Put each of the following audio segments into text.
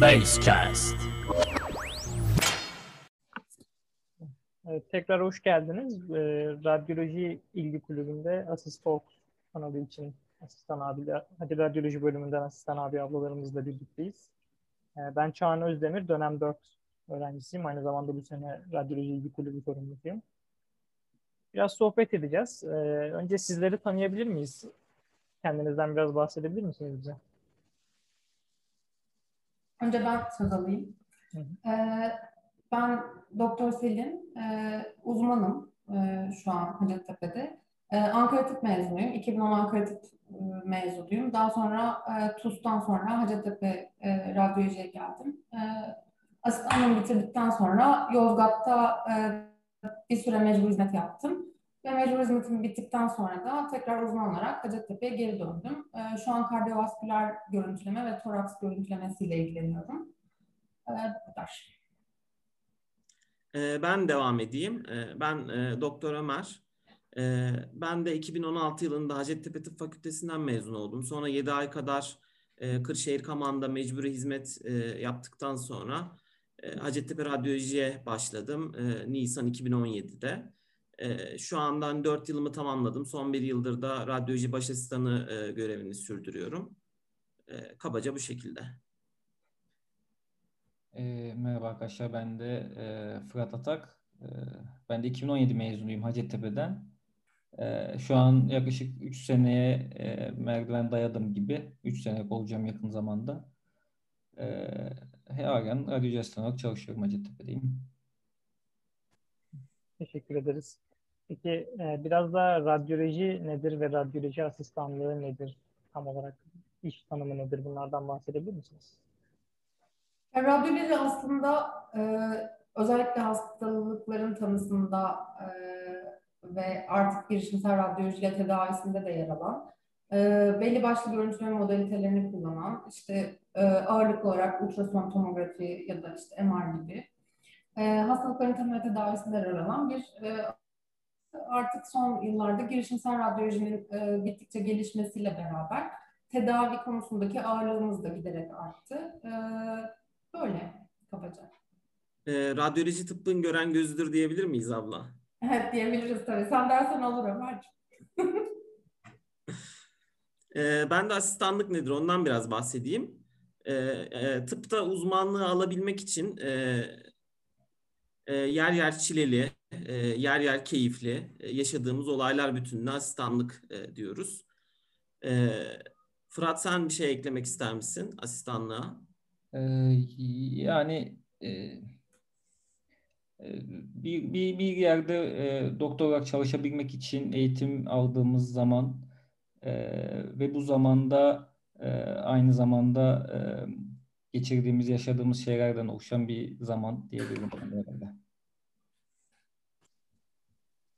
Basecast. Evet, tekrar hoş geldiniz. Ee, Radyoloji İlgi Kulübü'nde Asist Talk kanalı için asistan abiler, hadi radyoloji bölümünden asistan abi ablalarımızla birlikteyiz. Ee, ben Çağan Özdemir, dönem 4 öğrencisiyim. Aynı zamanda bu sene Radyoloji İlgi Kulübü sorumlusuyum. Biraz sohbet edeceğiz. Ee, önce sizleri tanıyabilir miyiz? Kendinizden biraz bahsedebilir misiniz bize? Önce ben söz alayım. Hı Ee, ben Doktor Selin, e, uzmanım e, şu an Hacettepe'de. E, Ankara Tıp mezunuyum. 2010 Ankara Tıp e, mezunuyum. Daha sonra e, TUS'tan sonra Hacettepe e, Radyoloji'ye geldim. E, asistanlığımı bitirdikten sonra Yozgat'ta e, bir süre mecbur hizmet yaptım. Ve mecbur hizmetim bittikten sonra da tekrar uzman olarak Hacettepe'ye geri döndüm. E, şu an kardiyovasküler görüntüleme ve toraks görüntülemesiyle ilgileniyorum. E, bu kadar. Ee, Ben devam edeyim. Ee, Ben e, Doktor Ömer. Ee, Ben de 2016 yılında Hacettepe Tıp Fakültesinden mezun oldum. Sonra 7 ay kadar e, Kırşehir Kaman'da mecburi hizmet e, yaptıktan sonra Hacettepe Radyoloji'ye başladım Nisan 2017'de. E, Şu andan 4 yılımı tamamladım. Son bir yıldır da radyoloji baş asistanı e, görevini sürdürüyorum. E, Kabaca bu şekilde. E, merhaba arkadaşlar, ben de e, Fırat Atak. E, ben de 2017 mezunuyum Hacettepe'den. E, şu an yaklaşık 3 seneye e, merdiven dayadım gibi. 3 sene olacağım yakın zamanda. E, halen radyoloji asistanı olarak çalışıyorum Hacettepe'deyim. Teşekkür ederiz. Peki e, biraz da radyoloji nedir ve radyoloji asistanlığı nedir? Tam olarak iş tanımı nedir? Bunlardan bahsedebilir misiniz? Ya, Radyoloji aslında e, özellikle hastalıkların tanısında e, ve artık girişimsel radyolojiyle tedavisinde de yer alan, e, belli başlı görüntüleme modalitelerini kullanan, işte e, ağırlıklı olarak ultrason tomografi ya da işte MR gibi e, hastalıkların ve tedavisinde yer alan bir e, artık son yıllarda girişimsel radyolojinin e, gittikçe gelişmesiyle beraber tedavi konusundaki ağırlığımız da giderek arttı. E, böyle kabaca. E, Radyoloji tıbbın gören gözüdür diyebilir miyiz abla? Evet diyebiliriz tabii. Sen dersen olur Ömerciğim. E, ben de asistanlık nedir ondan biraz bahsedeyim. E, e, tıpta uzmanlığı alabilmek için e, e, yer yer çileli, e, yer yer keyifli e, yaşadığımız olaylar bütününe asistanlık e, diyoruz. E, Fırat sen bir şey eklemek ister misin asistanlığa? Yani e, bir, bir, bir yerde e, doktor olarak çalışabilmek için eğitim aldığımız zaman e, ve bu zamanda e, aynı zamanda e, geçirdiğimiz, yaşadığımız şeylerden oluşan bir zaman diyebilirim.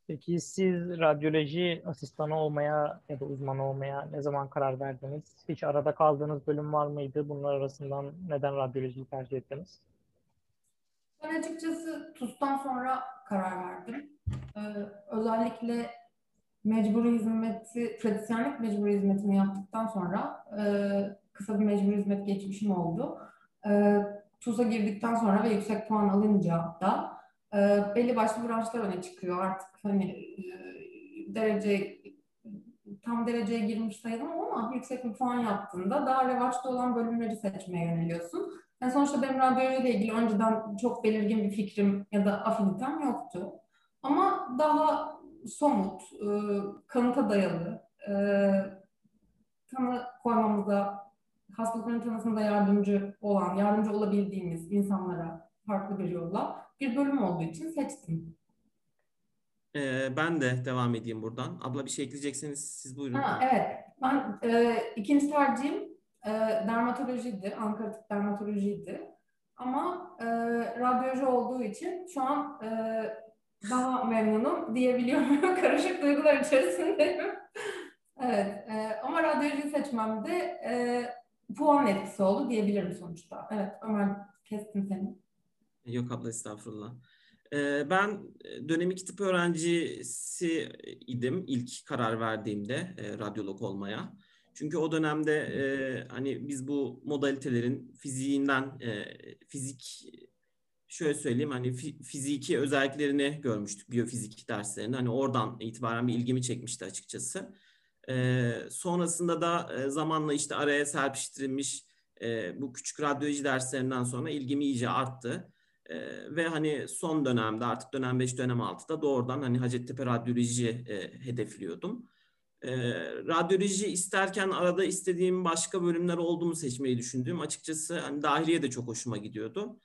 Peki siz radyoloji asistanı olmaya ya da uzmanı olmaya ne zaman karar verdiniz? Hiç arada kaldığınız bölüm var mıydı? Bunlar arasından neden radyolojiyi tercih ettiniz? Ben açıkçası TUS'tan sonra karar verdim. Ee, özellikle mecburi hizmeti, pratisyenlik mecburi hizmetini yaptıktan sonra e, kısa bir mecburi hizmet geçmişim oldu. E, TUS'a girdikten sonra ve yüksek puan alınca da e, belli başlı branşlar öne çıkıyor. Artık hani e, derece tam dereceye girmiş sayılmam ama yüksek bir puan yaptığında daha revaçta olan bölümleri seçmeye yöneliyorsun. Yani sonuçta benim radyolojiyle ilgili önceden çok belirgin bir fikrim ya da afinitem yoktu. Ama daha somut, e, kanıta dayalı, e, tanı koymamıza, hastalıkların tanısında yardımcı olan, yardımcı olabildiğimiz insanlara farklı bir yolla bir bölüm olduğu için seçtim. E, ben de devam edeyim buradan. Abla bir şey ekleyecekseniz siz buyurun. Ha, evet, ben e, ikinci tercihim e, dermatolojiydi, Ankara Tıp Dermatolojiydi. Ama e, radyoloji olduğu için şu an e, daha memnunum diyebiliyorum. Karışık duygular içerisindeyim. evet, e, ama radyoloji seçmemde e, puan etkisi oldu diyebilirim sonuçta. Evet, Ömer kestim seni. Yok abla estağfurullah. Ee, Ben dönem iki tıp öğrencisi idim ilk karar verdiğimde e, radyolog olmaya. Çünkü o dönemde e, hani biz bu modalitelerin fiziğinden e, fizik şöyle söyleyeyim hani fi, fiziki özelliklerini görmüştük biyofizik derslerinde. Hani oradan itibaren bir ilgimi çekmişti açıkçası. E, sonrasında da e, zamanla işte araya serpiştirilmiş e, bu küçük radyoloji derslerinden sonra ilgimi iyice arttı. E, ve hani son dönemde artık dönem 5 dönem 6'da doğrudan hani Hacettepe Radyoloji e, hedefliyordum. E, radyoloji isterken arada istediğim başka bölümler olduğumu seçmeyi düşündüğüm açıkçası hani dahiliye de çok hoşuma gidiyordu.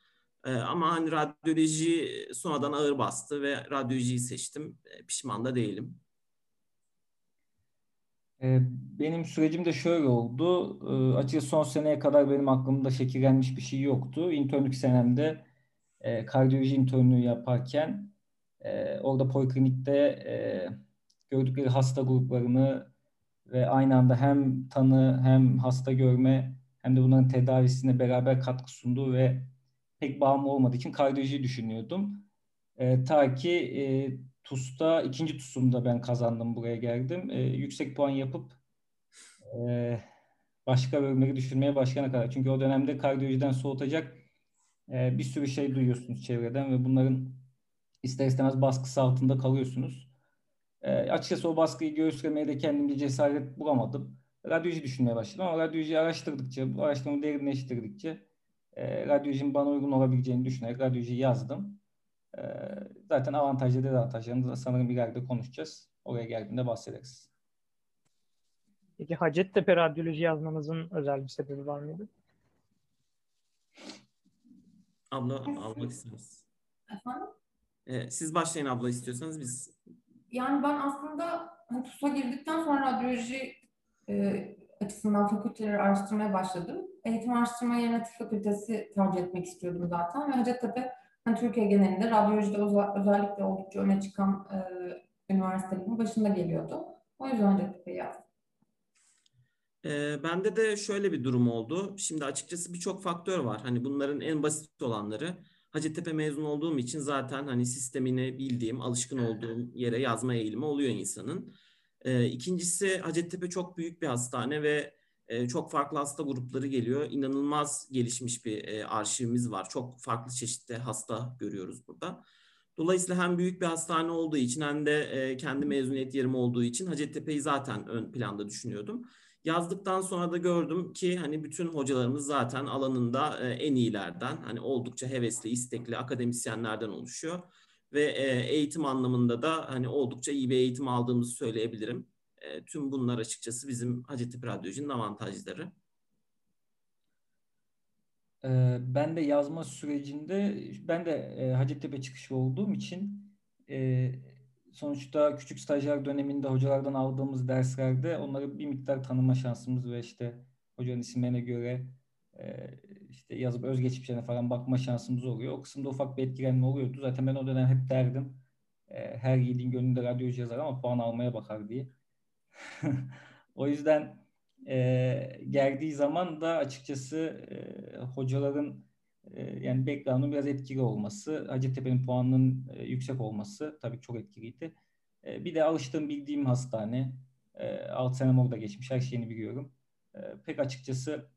E, ama hani radyoloji sonradan ağır bastı ve radyolojiyi seçtim. E, pişman da değilim. Benim sürecim de şöyle oldu. Açıkçası son seneye kadar benim aklımda şekillenmiş bir şey yoktu. İnternlük senemde e, kardiyoloji internlüğü yaparken e, orada poliklinikte e, gördükleri hasta gruplarını ve aynı anda hem tanı hem hasta görme hem de bunların tedavisine beraber katkı sunduğu ve pek bağımlı olmadığı için kardiyoloji düşünüyordum. E, ta ki e, TUS'ta ikinci TUS'umda ben kazandım buraya geldim. E, yüksek puan yapıp e, başka bölümleri düşünmeye başlayana kadar. Çünkü o dönemde kardiyolojiden soğutacak e, bir sürü şey duyuyorsunuz çevreden ve bunların ister istemez baskısı altında kalıyorsunuz. E, açıkçası o baskıyı göğüslemeye de kendimce cesaret bulamadım. Radyoloji düşünmeye başladım ama radyolojiyi araştırdıkça, bu araştırmayı derinleştirdikçe e, radyolojinin bana uygun olabileceğini düşünerek radyolojiyi yazdım. E, zaten avantajlı dezavantajlarını da sanırım ileride konuşacağız. Oraya geldiğinde bahsederiz. Peki Hacettepe Radyoloji yazmanızın özel bir sebebi var mıydı? Abla almak isteriz. Efendim? Ee, siz başlayın abla istiyorsanız biz. Yani ben aslında hani TUS'a girdikten sonra radyoloji e, açısından fakülteleri araştırmaya başladım. Eğitim Araştırma Yerine Tıp Fakültesi tercih etmek istiyordum zaten. Ve Hacettepe hani Türkiye genelinde radyolojide özellikle oldukça öne çıkan e, üniversitelerin başında geliyordu. O yüzden Hacettepe'yi yazdım. E, bende de şöyle bir durum oldu. Şimdi açıkçası birçok faktör var. Hani bunların en basit olanları Hacettepe mezun olduğum için zaten hani sistemini bildiğim, alışkın olduğum yere yazma eğilimi oluyor insanın. E, ikincisi Hacettepe çok büyük bir hastane ve e, çok farklı hasta grupları geliyor. İnanılmaz gelişmiş bir e, arşivimiz var. Çok farklı çeşitli hasta görüyoruz burada. Dolayısıyla hem büyük bir hastane olduğu için hem de e, kendi mezuniyet yerim olduğu için Hacettepe'yi zaten ön planda düşünüyordum. Yazdıktan sonra da gördüm ki hani bütün hocalarımız zaten alanında e, en iyilerden, hani oldukça hevesli, istekli akademisyenlerden oluşuyor ve e, eğitim anlamında da hani oldukça iyi bir eğitim aldığımızı söyleyebilirim. E, tüm bunlar açıkçası bizim Hacettepe Radyoloji'nin avantajları. Ben de yazma sürecinde ben de Hacettepe çıkışı olduğum için sonuçta küçük stajyer döneminde hocalardan aldığımız derslerde onları bir miktar tanıma şansımız ve işte hocanın isimlerine göre e, işte yazıp özgeçmişlerine falan bakma şansımız oluyor. O kısımda ufak bir etkilenme oluyordu. Zaten ben o dönem hep derdim her yiğidin gönlünde radyoloji yazar ama puan almaya bakar diye. o yüzden e, geldiği zaman da açıkçası e, hocaların e, yani background'un biraz etkili olması, Hacettepe'nin puanının e, yüksek olması tabii çok etkiliydi. E, bir de alıştığım bildiğim hastane. E, 6 senem orada geçmiş, her şeyini biliyorum. E, pek açıkçası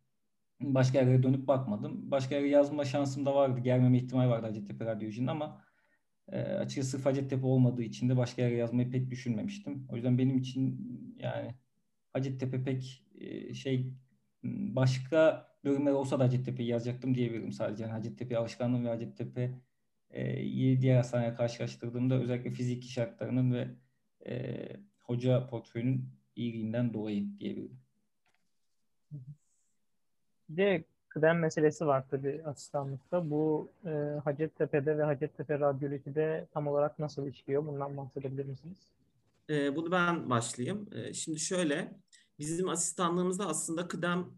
başka yerlere dönüp bakmadım. Başka yere yazma şansım da vardı, gelmeme ihtimali vardı Hacettepe Radyoloji'nin ama e, açıkçası sırf Hacettepe olmadığı için de başka yere yazmayı pek düşünmemiştim. O yüzden benim için yani Hacettepe pek e, şey başka bölümler olsa da Hacettepe'yi yazacaktım diyebilirim sadece. Yani Hacettepe alışkanlığım ve Hacettepe'yi e, diğer hastaneye karşılaştırdığımda özellikle fiziki şartlarının ve e, hoca portföyünün iyiliğinden dolayı diyebilirim. Bir de kıdem meselesi var tabii asistanlıkta. Bu e, Hacettepe'de ve Hacettepe Radyoloji'de tam olarak nasıl işliyor? Bundan bahsedebilir misiniz? E, bunu ben başlayayım. E, şimdi şöyle, bizim asistanlığımızda aslında kıdem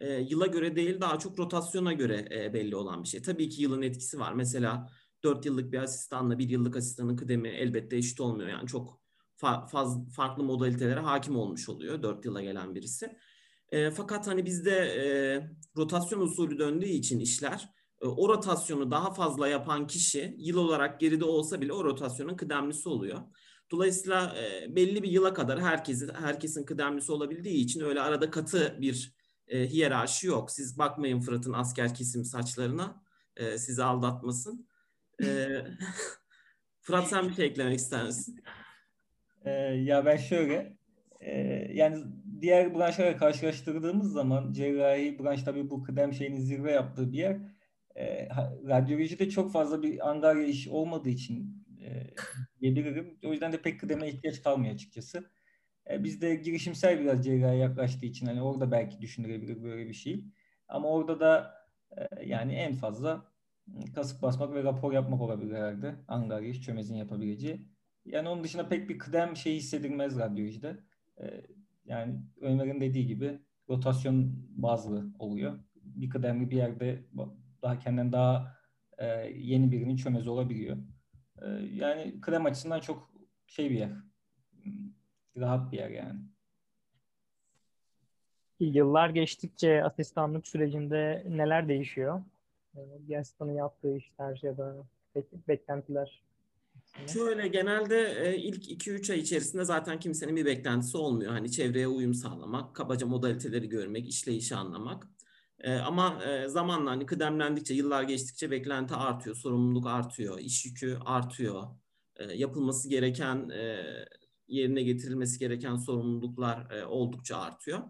e, yıla göre değil daha çok rotasyona göre e, belli olan bir şey. Tabii ki yılın etkisi var. Mesela 4 yıllık bir asistanla bir yıllık asistanın kıdemi elbette eşit olmuyor. Yani çok fa- faz, farklı modalitelere hakim olmuş oluyor 4 yıla gelen birisi. E, fakat hani bizde e, rotasyon usulü döndüğü için işler e, o rotasyonu daha fazla yapan kişi yıl olarak geride olsa bile o rotasyonun kıdemlisi oluyor. Dolayısıyla e, belli bir yıla kadar herkesin herkesin kıdemlisi olabildiği için öyle arada katı bir e, hiyerarşi yok. Siz bakmayın Fırat'ın asker kesim saçlarına. E, sizi aldatmasın. E, Fırat sen bir şey eklemek ister misin? Ee, ya ben şöyle e, yani diğer branşlara karşılaştırdığımız zaman cerrahi branş tabii bu kıdem şeyinin zirve yaptığı bir yer. E, radyolojide çok fazla bir angarya iş olmadığı için e, diyebilirim. O yüzden de pek kıdeme ihtiyaç kalmıyor açıkçası. E, bizde girişimsel biraz cerrahi yaklaştığı için hani orada belki düşünülebilir böyle bir şey. Ama orada da e, yani en fazla kasık basmak ve rapor yapmak olabilir herhalde. Angarya çömezin yapabileceği. Yani onun dışında pek bir kıdem şey hissedilmez radyolojide. E, yani Ömer'in dediği gibi rotasyon bazlı oluyor. Bir kıdemli bir yerde daha kendinden daha e, yeni birinin çömezi olabiliyor. E, yani kıdem açısından çok şey bir yer. Rahat bir yer yani. Yıllar geçtikçe asistanlık sürecinde neler değişiyor? Bir asistanın yaptığı işler ya da beklentiler Şöyle genelde e, ilk 2-3 ay içerisinde zaten kimsenin bir beklentisi olmuyor. Hani çevreye uyum sağlamak, kabaca modaliteleri görmek, işleyişi anlamak. E, ama e, zamanla hani kıdemlendikçe, yıllar geçtikçe beklenti artıyor, sorumluluk artıyor, iş yükü artıyor. Yapılması gereken, yerine getirilmesi gereken sorumluluklar oldukça artıyor.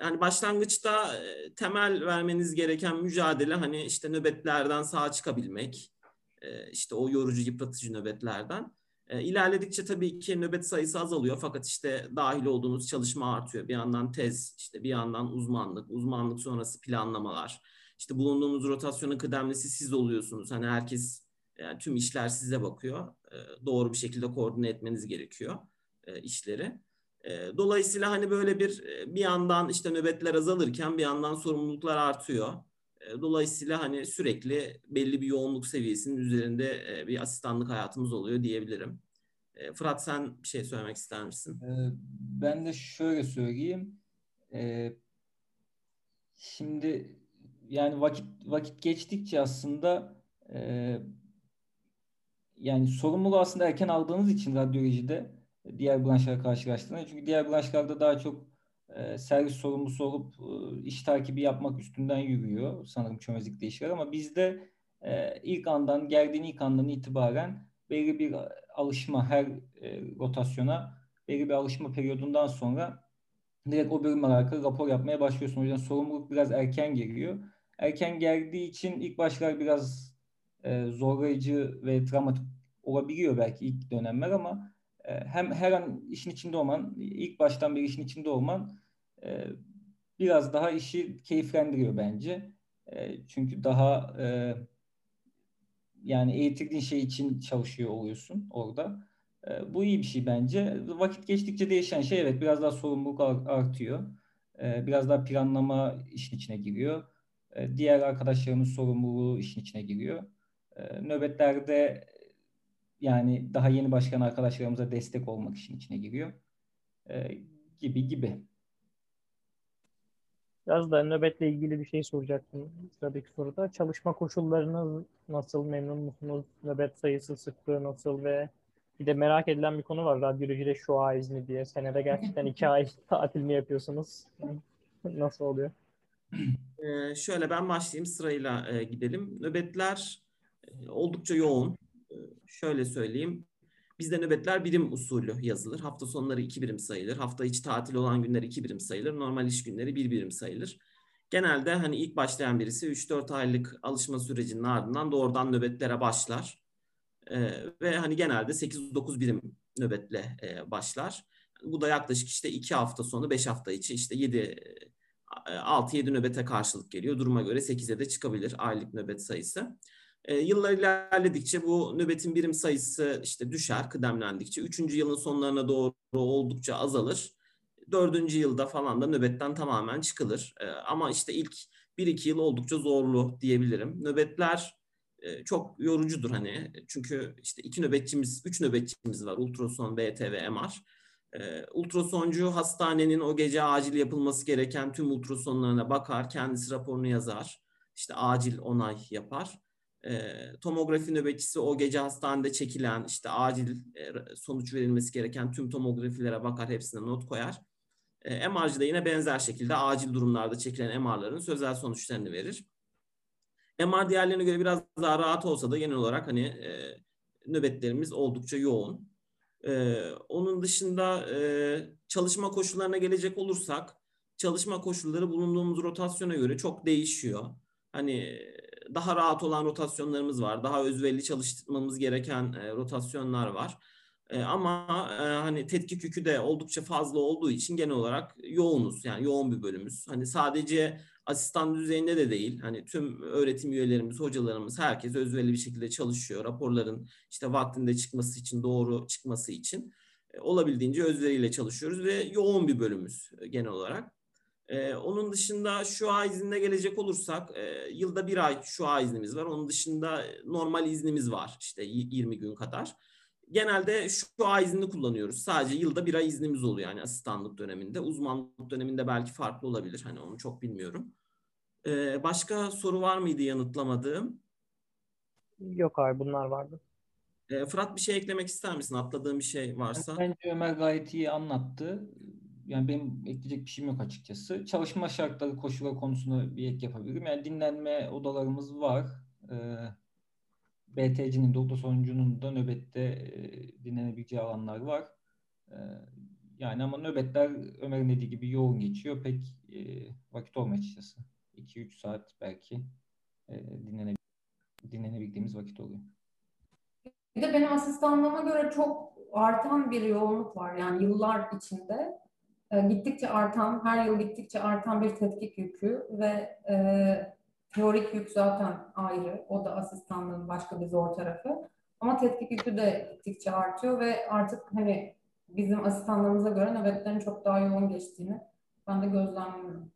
Hani başlangıçta temel vermeniz gereken mücadele hani işte nöbetlerden sağ çıkabilmek, e, işte o yorucu yıpratıcı nöbetlerden. E, ilerledikçe tabii ki nöbet sayısı azalıyor fakat işte dahil olduğunuz çalışma artıyor. Bir yandan tez, işte bir yandan uzmanlık, uzmanlık sonrası planlamalar. İşte bulunduğunuz rotasyonun kıdemlisi siz oluyorsunuz. Hani herkes yani tüm işler size bakıyor. E, doğru bir şekilde koordine etmeniz gerekiyor işleri. Dolayısıyla hani böyle bir bir yandan işte nöbetler azalırken bir yandan sorumluluklar artıyor. Dolayısıyla hani sürekli belli bir yoğunluk seviyesinin üzerinde bir asistanlık hayatımız oluyor diyebilirim. Fırat sen bir şey söylemek ister misin? Ben de şöyle söyleyeyim. Şimdi yani vakit vakit geçtikçe aslında yani sorumluluğu aslında erken aldığınız için radyolojide diğer branşlara karşılaştığında çünkü diğer branşlarda daha çok servis sorumlusu olup e, iş takibi yapmak üstünden yürüyor sanırım çömezlikte işler ama bizde e, ilk andan geldiğin ilk andan itibaren belli bir alışma her e, rotasyona belli bir alışma periyodundan sonra direkt o bölümle alakalı rapor yapmaya başlıyorsun. O yüzden sorumluluk biraz erken geliyor. Erken geldiği için ilk başlar biraz e, zorlayıcı ve dramatik olabiliyor belki ilk dönemler ama e, hem her an işin içinde olman, ilk baştan bir işin içinde olman e, biraz daha işi keyiflendiriyor bence. E, çünkü daha yani eğitildiğin şey için çalışıyor oluyorsun orada. Bu iyi bir şey bence. Vakit geçtikçe değişen şey evet biraz daha sorumluluk artıyor. Biraz daha planlama işin içine giriyor. Diğer arkadaşlarımın sorumluluğu işin içine giriyor. Nöbetlerde yani daha yeni başkan arkadaşlarımıza destek olmak için içine giriyor. E, gibi gibi. Biraz da nöbetle ilgili bir şey soracaktım sıradaki soruda. Çalışma koşullarınız nasıl? Memnun musunuz? Nöbet sayısı, sıklığı nasıl ve bir de merak edilen bir konu var radyolojide şu ay izni diye. Senede gerçekten iki ay tatil mi yapıyorsunuz? Nasıl oluyor? Ee, şöyle ben başlayayım sırayla e, gidelim. Nöbetler e, oldukça yoğun şöyle söyleyeyim. Bizde nöbetler birim usulü yazılır. Hafta sonları iki birim sayılır. Hafta içi tatil olan günler iki birim sayılır. Normal iş günleri bir birim sayılır. Genelde hani ilk başlayan birisi 3-4 aylık alışma sürecinin ardından doğrudan nöbetlere başlar. Ee, ve hani genelde 8-9 birim nöbetle e, başlar. Bu da yaklaşık işte 2 hafta sonu 5 hafta içi işte 7 6-7 nöbete karşılık geliyor. Duruma göre 8'e de çıkabilir aylık nöbet sayısı. E, yıllar ilerledikçe bu nöbetin birim sayısı işte düşer kıdemlendikçe. Üçüncü yılın sonlarına doğru oldukça azalır. Dördüncü yılda falan da nöbetten tamamen çıkılır. E, ama işte ilk bir iki yıl oldukça zorlu diyebilirim. Nöbetler e, çok yorucudur hani. Çünkü işte iki nöbetçimiz, üç nöbetçimiz var. Ultrason, BT ve MR. E, ultrasoncu hastanenin o gece acil yapılması gereken tüm ultrasonlarına bakar, kendisi raporunu yazar. İşte acil onay yapar. E, tomografi nöbetçisi o gece hastanede çekilen işte acil e, sonuç verilmesi gereken tüm tomografilere bakar hepsine not koyar. E, MR'cı yine benzer şekilde acil durumlarda çekilen MR'ların sözel sonuçlarını verir. MR diğerlerine göre biraz daha rahat olsa da genel olarak hani e, nöbetlerimiz oldukça yoğun. E, onun dışında e, çalışma koşullarına gelecek olursak çalışma koşulları bulunduğumuz rotasyona göre çok değişiyor. Hani daha rahat olan rotasyonlarımız var. Daha özverili çalıştırmamız gereken e, rotasyonlar var. E, ama e, hani tetkik yükü de oldukça fazla olduğu için genel olarak yoğunuz. Yani yoğun bir bölümümüz. Hani sadece asistan düzeyinde de değil. Hani tüm öğretim üyelerimiz, hocalarımız herkes özverili bir şekilde çalışıyor. Raporların işte vaktinde çıkması için, doğru çıkması için e, olabildiğince özveriyle çalışıyoruz ve yoğun bir bölümümüz e, genel olarak. Ee, onun dışında şu ay iznine gelecek olursak e, yılda bir ay şu ay iznimiz var. Onun dışında normal iznimiz var işte 20 gün kadar. Genelde şu ay iznini kullanıyoruz. Sadece yılda bir ay iznimiz oluyor yani asistanlık döneminde. Uzmanlık döneminde belki farklı olabilir. Hani onu çok bilmiyorum. Ee, başka soru var mıydı yanıtlamadığım? Yok abi bunlar vardı. Ee, Fırat bir şey eklemek ister misin? Atladığım bir şey varsa. Bence Ömer gayet iyi anlattı yani benim ekleyecek bir şeyim yok açıkçası. Çalışma şartları, koşulları konusunda bir ek yapabilirim. Yani dinlenme odalarımız var. Ee, BTC'nin de ultrasonuncunun da nöbette e, dinlenebileceği alanlar var. Ee, yani ama nöbetler Ömer'in dediği gibi yoğun geçiyor. Pek e, vakit olmuyor açıkçası. 2-3 saat belki e, dinlene, dinlenebildiğimiz vakit oluyor. Bir de benim asistanlığıma göre çok artan bir yoğunluk var yani yıllar içinde. E, gittikçe artan, her yıl gittikçe artan bir tetkik yükü ve e, teorik yük zaten ayrı. O da asistanlığın başka bir zor tarafı. Ama tetkik yükü de gittikçe artıyor ve artık hani bizim asistanlarımıza göre nöbetlerin çok daha yoğun geçtiğini ben de gözlemliyorum.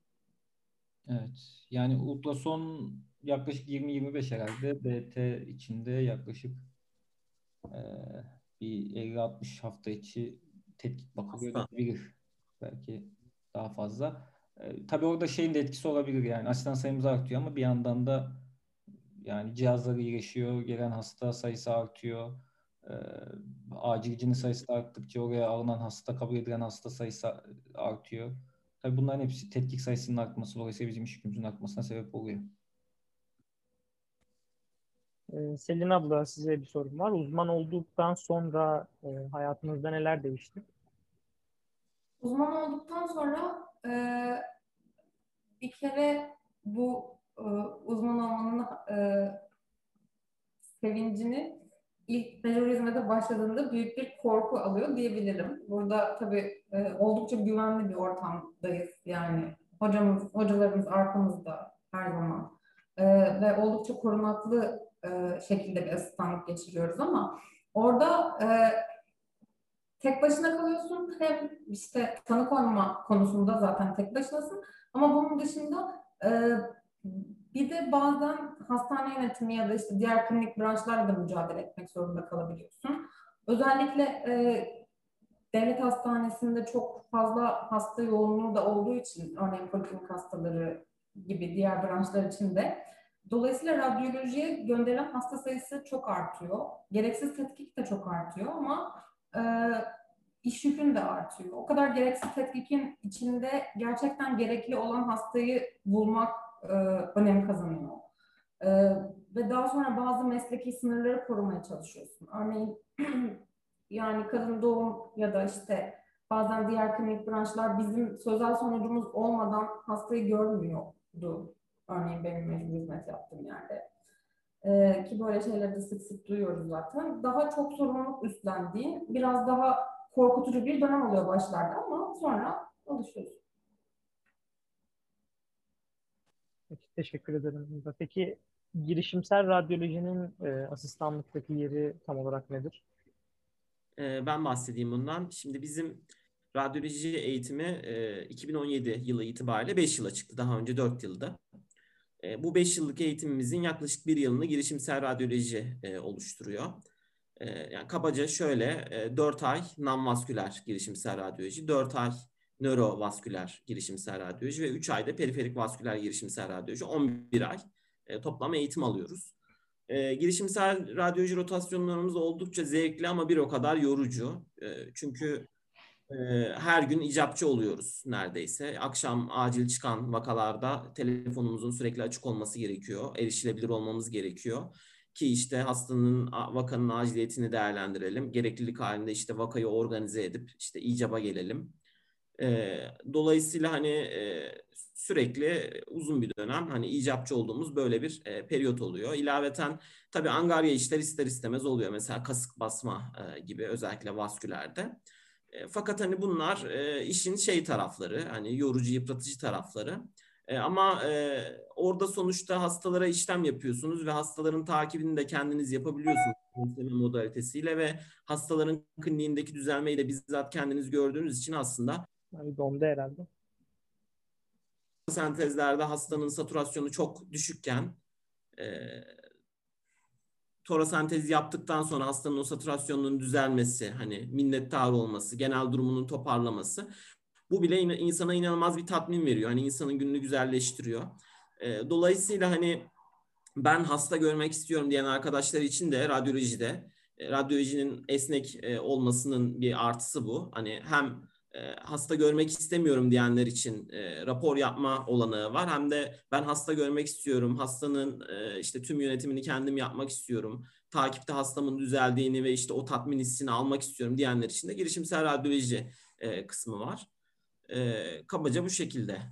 Evet. Yani ultrason yaklaşık 20-25 herhalde. BT içinde yaklaşık e, bir 50-60 hafta içi tetkik bakılıyor. Bir belki daha fazla. E, tabii orada şeyin de etkisi olabilir yani asistan sayımız artıyor ama bir yandan da yani cihazları iyileşiyor, gelen hasta sayısı artıyor. E, acilcinin sayısı arttıkça oraya alınan hasta, kabul edilen hasta sayısı artıyor. Tabii bunların hepsi tetkik sayısının artması dolayısıyla bizim iş yükümüzün artmasına sebep oluyor. Ee, Selin abla size bir sorum var. Uzman olduktan sonra e, hayatınızda neler değişti? Uzman olduktan sonra e, bir kere bu e, uzman olmanın e, sevincini ilk mejorizmede başladığında büyük bir korku alıyor diyebilirim. Burada tabii e, oldukça güvenli bir ortamdayız. Yani hocamız, hocalarımız arkamızda her zaman. E, ve oldukça korunaklı e, şekilde bir asistanlık geçiriyoruz ama orada e, tek başına kalıyorsun. Hem işte tanı konma konusunda zaten tek başınasın. Ama bunun dışında e, bir de bazen hastane yönetimi ya da işte diğer klinik branşlarla da mücadele etmek zorunda kalabiliyorsun. Özellikle e, devlet hastanesinde çok fazla hasta yoğunluğu da olduğu için örneğin poliklinik hastaları gibi diğer branşlar için de dolayısıyla radyolojiye gönderilen hasta sayısı çok artıyor. Gereksiz tetkik de çok artıyor ama e, iş yükün de artıyor. O kadar gereksiz tetkikin içinde gerçekten gerekli olan hastayı bulmak e, önem kazanıyor. E, ve daha sonra bazı mesleki sınırları korumaya çalışıyorsun. Örneğin yani kadın doğum ya da işte bazen diğer klinik branşlar bizim sözel sonucumuz olmadan hastayı görmüyordu. Örneğin benim mecbur hizmet yaptığım yerde. Ee, ki böyle şeyleri de sık sık duyuyoruz zaten. Daha çok sorumluluk üstlendiğin, biraz daha korkutucu bir dönem oluyor başlarda ama sonra alışıyorsun. Peki, teşekkür ederim. Peki girişimsel radyolojinin e, asistanlıktaki yeri tam olarak nedir? E, ben bahsedeyim bundan. Şimdi bizim radyoloji eğitimi e, 2017 yılı itibariyle 5 yıla çıktı. Daha önce 4 yılda. E, bu 5 yıllık eğitimimizin yaklaşık bir yılını girişimsel radyoloji e, oluşturuyor. E, yani kabaca şöyle e, 4 ay non-vasküler girişimsel radyoloji, 4 ay nörovasküler girişimsel radyoloji ve 3 ayda periferik vasküler girişimsel radyoloji 11 ay e, toplam eğitim alıyoruz. E, girişimsel radyoloji rotasyonlarımız oldukça zevkli ama bir o kadar yorucu. E, çünkü her gün icapçı oluyoruz neredeyse. Akşam acil çıkan vakalarda telefonumuzun sürekli açık olması gerekiyor. Erişilebilir olmamız gerekiyor. Ki işte hastanın vakanın aciliyetini değerlendirelim. Gereklilik halinde işte vakayı organize edip işte icaba gelelim. Dolayısıyla hani sürekli uzun bir dönem hani icapçı olduğumuz böyle bir periyot oluyor. İlaveten tabii angarya işler ister istemez oluyor. Mesela kasık basma gibi özellikle vaskülerde. E, fakat hani bunlar e, işin şey tarafları hani yorucu yıpratıcı tarafları. E, ama e, orada sonuçta hastalara işlem yapıyorsunuz ve hastaların takibini de kendiniz yapabiliyorsunuz konsemin modalitesiyle ve hastaların kliniğindeki düzelmeyi de bizzat kendiniz gördüğünüz için aslında yani dondu herhalde. Sentezlerde hastanın saturasyonu çok düşükken e, torasentez yaptıktan sonra hastanın o saturasyonunun düzelmesi, hani minnettar olması, genel durumunun toparlaması bu bile in- insana inanılmaz bir tatmin veriyor. Hani insanın gününü güzelleştiriyor. E, dolayısıyla hani ben hasta görmek istiyorum diyen arkadaşlar için de radyolojide e, radyolojinin esnek e, olmasının bir artısı bu. Hani hem hasta görmek istemiyorum diyenler için e, rapor yapma olanağı var. Hem de ben hasta görmek istiyorum, hastanın e, işte tüm yönetimini kendim yapmak istiyorum, takipte hastamın düzeldiğini ve işte o tatmin hissini almak istiyorum diyenler için de girişimsel radyoloji e, kısmı var. E, kabaca bu şekilde.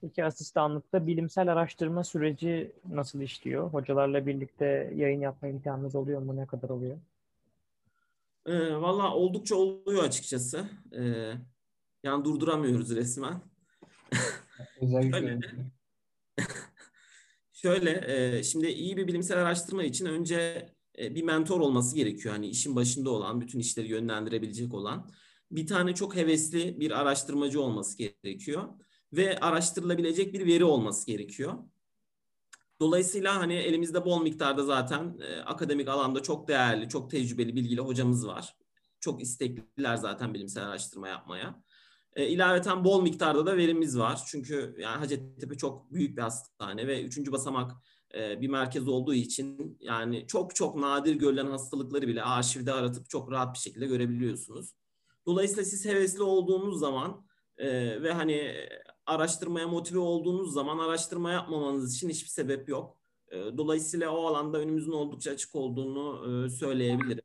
Peki asistanlıkta bilimsel araştırma süreci nasıl işliyor? Hocalarla birlikte yayın yapma imkanınız oluyor mu? Ne kadar oluyor? E, Valla oldukça oluyor açıkçası. E, yani durduramıyoruz resmen. Özellikle şöyle, şöyle e, şimdi iyi bir bilimsel araştırma için önce e, bir mentor olması gerekiyor. Hani işin başında olan, bütün işleri yönlendirebilecek olan. Bir tane çok hevesli bir araştırmacı olması gerekiyor. Ve araştırılabilecek bir veri olması gerekiyor. Dolayısıyla hani elimizde bol miktarda zaten e, akademik alanda çok değerli, çok tecrübeli, bilgili hocamız var. Çok istekliler zaten bilimsel araştırma yapmaya. E, ilaveten bol miktarda da verimiz var. Çünkü yani Hacettepe çok büyük bir hastane ve üçüncü basamak e, bir merkez olduğu için yani çok çok nadir görülen hastalıkları bile arşivde aratıp çok rahat bir şekilde görebiliyorsunuz. Dolayısıyla siz hevesli olduğunuz zaman e, ve hani araştırmaya motive olduğunuz zaman araştırma yapmamanız için hiçbir sebep yok. E, dolayısıyla o alanda önümüzün oldukça açık olduğunu e, söyleyebilirim.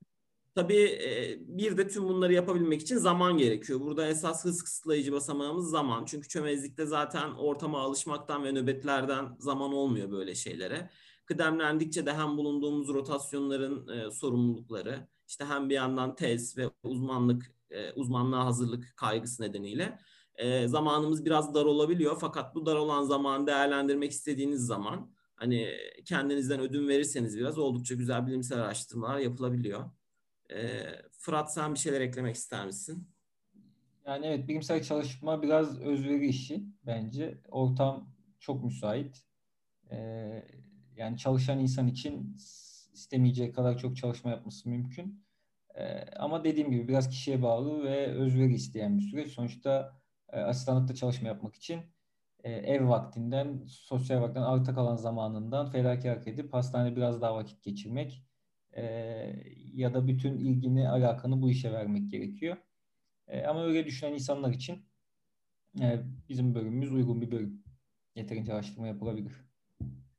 Tabii e, bir de tüm bunları yapabilmek için zaman gerekiyor. Burada esas hız kısıtlayıcı basamağımız zaman. Çünkü çömezlikte zaten ortama alışmaktan ve nöbetlerden zaman olmuyor böyle şeylere. Kıdemlendikçe de hem bulunduğumuz rotasyonların e, sorumlulukları, işte hem bir yandan tez ve uzmanlık, uzmanlığa hazırlık kaygısı nedeniyle e, zamanımız biraz dar olabiliyor. Fakat bu dar olan zamanı değerlendirmek istediğiniz zaman hani kendinizden ödün verirseniz biraz oldukça güzel bilimsel araştırmalar yapılabiliyor. E, Fırat sen bir şeyler eklemek ister misin? Yani evet bilimsel çalışma biraz özveri işi bence. Ortam çok müsait. Ee, yani çalışan insan için istemeyeceği kadar çok çalışma yapması mümkün. Ee, ama dediğim gibi biraz kişiye bağlı ve özveri isteyen bir süreç. Sonuçta e, asistanlıkta çalışma yapmak için e, ev vaktinden, sosyal vaktinden arta kalan zamanından fedakarlık edip hastanede biraz daha vakit geçirmek e, ya da bütün ilgini, alakanı bu işe vermek gerekiyor. E, ama öyle düşünen insanlar için e, bizim bölümümüz uygun bir bölüm. Yeterince araştırma yapılabilir.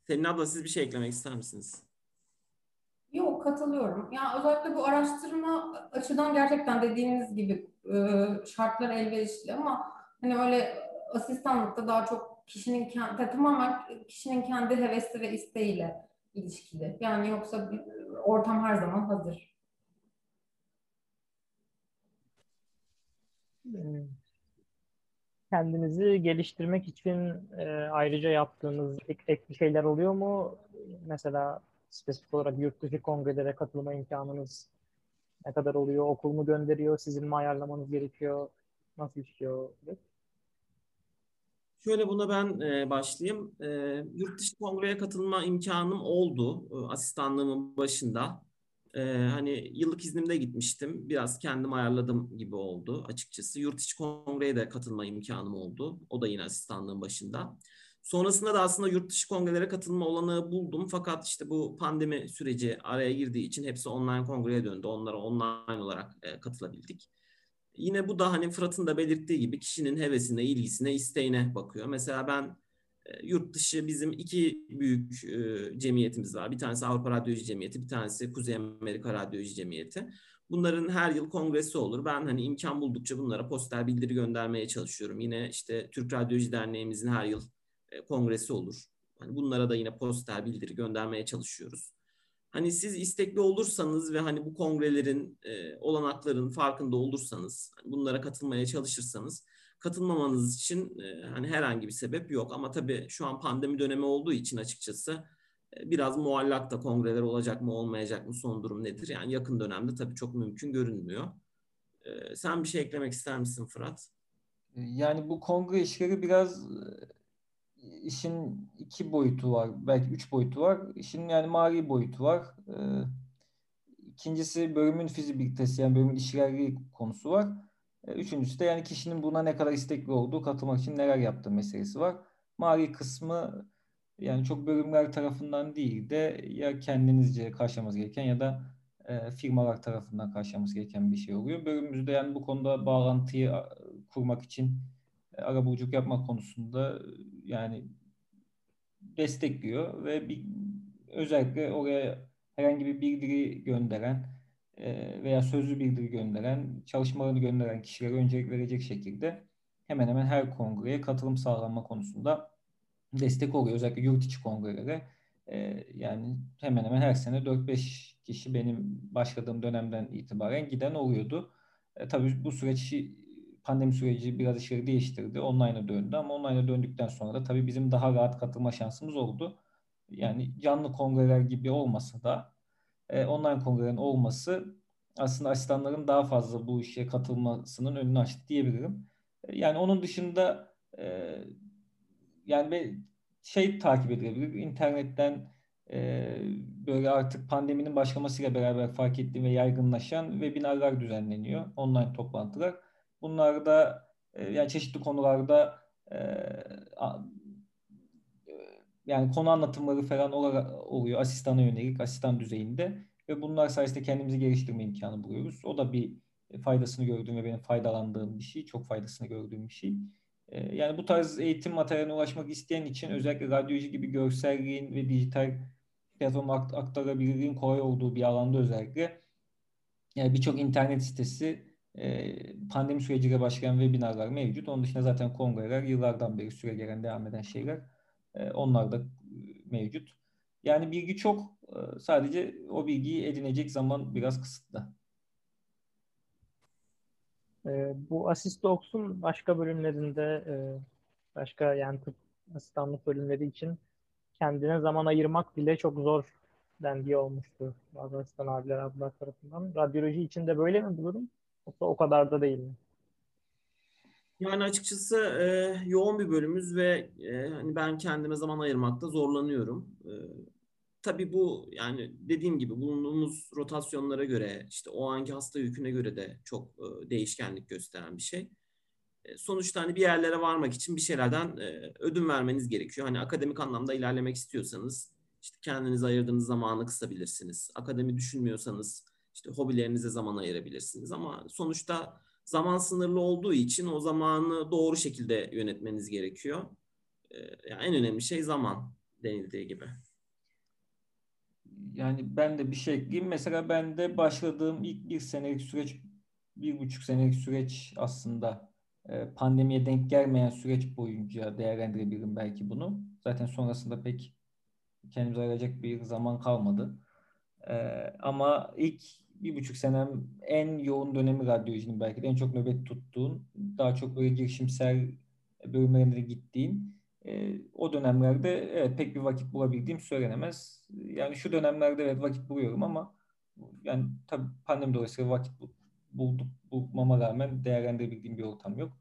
Selin abla siz bir şey eklemek ister misiniz? Yok katılıyorum. Yani özellikle bu araştırma açıdan gerçekten dediğiniz gibi e, şartlar elverişli ama hani öyle asistanlıkta daha çok kişinin kendi tamamen kişinin kendi hevesi ve isteğiyle ilişkili. Yani yoksa ortam her zaman hazır. Kendinizi geliştirmek için e, ayrıca yaptığınız ek, ek bir şeyler oluyor mu? Mesela spesifik olarak yurt dışı kongrelere katılma imkanınız ne kadar oluyor? Okul mu gönderiyor? Sizin mi ayarlamanız gerekiyor? Nasıl işliyor? Şöyle buna ben e, başlayayım. E, yurt dışı kongreye katılma imkanım oldu e, asistanlığımın başında. E, hani yıllık iznimde gitmiştim. Biraz kendim ayarladım gibi oldu açıkçası. Yurt içi kongreye de katılma imkanım oldu. O da yine asistanlığın başında. Sonrasında da aslında yurt dışı kongrelere katılma olanağı buldum. Fakat işte bu pandemi süreci araya girdiği için hepsi online kongreye döndü. Onlara online olarak e, katılabildik. Yine bu da hani Fırat'ın da belirttiği gibi kişinin hevesine, ilgisine, isteğine bakıyor. Mesela ben e, yurt dışı bizim iki büyük e, cemiyetimiz var. Bir tanesi Avrupa Radyoloji Cemiyeti, bir tanesi Kuzey Amerika Radyoloji Cemiyeti. Bunların her yıl kongresi olur. Ben hani imkan buldukça bunlara poster bildiri göndermeye çalışıyorum. Yine işte Türk Radyoloji Derneğimizin her yıl e, kongresi olur. Hani bunlara da yine poster bildiri göndermeye çalışıyoruz. Hani siz istekli olursanız ve hani bu kongrelerin e, olanakların farkında olursanız, hani bunlara katılmaya çalışırsanız katılmamanız için e, hani herhangi bir sebep yok. Ama tabii şu an pandemi dönemi olduğu için açıkçası e, biraz muallakta kongreler olacak mı olmayacak mı son durum nedir? Yani yakın dönemde tabii çok mümkün görünmüyor. E, sen bir şey eklemek ister misin Fırat? Yani bu kongre işleri biraz işin iki boyutu var. Belki üç boyutu var. İşin yani mali boyutu var. Ee, ikincisi bölümün fizibilitesi yani bölümün işlerliği konusu var. Ee, üçüncüsü de yani kişinin buna ne kadar istekli olduğu, katılmak için neler yaptığı meselesi var. Mali kısmı yani çok bölümler tarafından değil de ya kendinizce karşılamanız gereken ya da e, firmalar tarafından karşılamanız gereken bir şey oluyor. Bölümümüzde yani bu konuda bağlantıyı kurmak için e, arabuluculuk yapmak konusunda yani destekliyor ve bir, özellikle oraya herhangi bir bildiri gönderen e, veya sözlü bildiri gönderen, çalışmalarını gönderen kişilere öncelik verecek şekilde hemen hemen her kongreye katılım sağlanma konusunda destek oluyor. Özellikle yurt içi kongrelere e, yani hemen hemen her sene 4-5 kişi benim başladığım dönemden itibaren giden oluyordu. E, tabii bu süreç pandemi süreci biraz işleri değiştirdi. Online'a döndü ama online'a döndükten sonra da tabii bizim daha rahat katılma şansımız oldu. Yani canlı kongreler gibi olmasa da e, online kongrelerin olması aslında asistanların daha fazla bu işe katılmasının önünü açtı diyebilirim. E, yani onun dışında e, yani bir şey takip edilebilir. İnternetten e, böyle artık pandeminin başlamasıyla beraber fark ettiğim ve yaygınlaşan webinarlar düzenleniyor. Online toplantılar. Bunlarda e, yani çeşitli konularda e, a, yani konu anlatımları falan oluyor asistana yönelik, asistan düzeyinde ve bunlar sayesinde kendimizi geliştirme imkanı buluyoruz. O da bir faydasını gördüğüm ve benim faydalandığım bir şey, çok faydasını gördüğüm bir şey. E, yani bu tarz eğitim materyaline ulaşmak isteyen için özellikle radyoloji gibi görselliğin ve dijital platform aktarabilirliğin kolay olduğu bir alanda özellikle yani birçok internet sitesi pandemi süreciyle başlayan webinarlar mevcut. Onun dışında zaten kongreler yıllardan beri süre gelen devam eden şeyler. Onlar da mevcut. Yani bilgi çok. Sadece o bilgiyi edinecek zaman biraz kısıtlı. Bu Assist Docs'un başka bölümlerinde başka yani tıp asistanlık bölümleri için kendine zaman ayırmak bile çok zor dendiği olmuştu bazı asistan abiler ablalar tarafından. Radyoloji için de böyle mi bu durum? O kadar da değil mi? Yani açıkçası e, yoğun bir bölümümüz ve e, hani ben kendime zaman ayırmakta zorlanıyorum. E, tabii bu yani dediğim gibi bulunduğumuz rotasyonlara göre işte o anki hasta yüküne göre de çok e, değişkenlik gösteren bir şey. E, sonuçta hani bir yerlere varmak için bir şeylerden e, ödün vermeniz gerekiyor. Hani akademik anlamda ilerlemek istiyorsanız işte kendinize ayırdığınız zamanı kısabilirsiniz. Akademi düşünmüyorsanız işte hobilerinize zaman ayırabilirsiniz ama sonuçta zaman sınırlı olduğu için o zamanı doğru şekilde yönetmeniz gerekiyor. Ee, yani en önemli şey zaman denildiği gibi. Yani ben de bir şey ekleyeyim. Mesela ben de başladığım ilk bir senelik süreç, bir buçuk senelik süreç aslında e, pandemiye denk gelmeyen süreç boyunca değerlendirebilirim belki bunu. Zaten sonrasında pek kendimize ayıracak bir zaman kalmadı. Ee, ama ilk bir buçuk senem en yoğun dönemi radyolojinin belki de en çok nöbet tuttuğun, daha çok böyle girişimsel bölümlerine gittiğin e, o dönemlerde evet, pek bir vakit bulabildiğim söylenemez. Yani şu dönemlerde evet vakit buluyorum ama yani tabii pandemi dolayısıyla vakit bulduk bulmama rağmen değerlendirebildiğim bir ortam yok.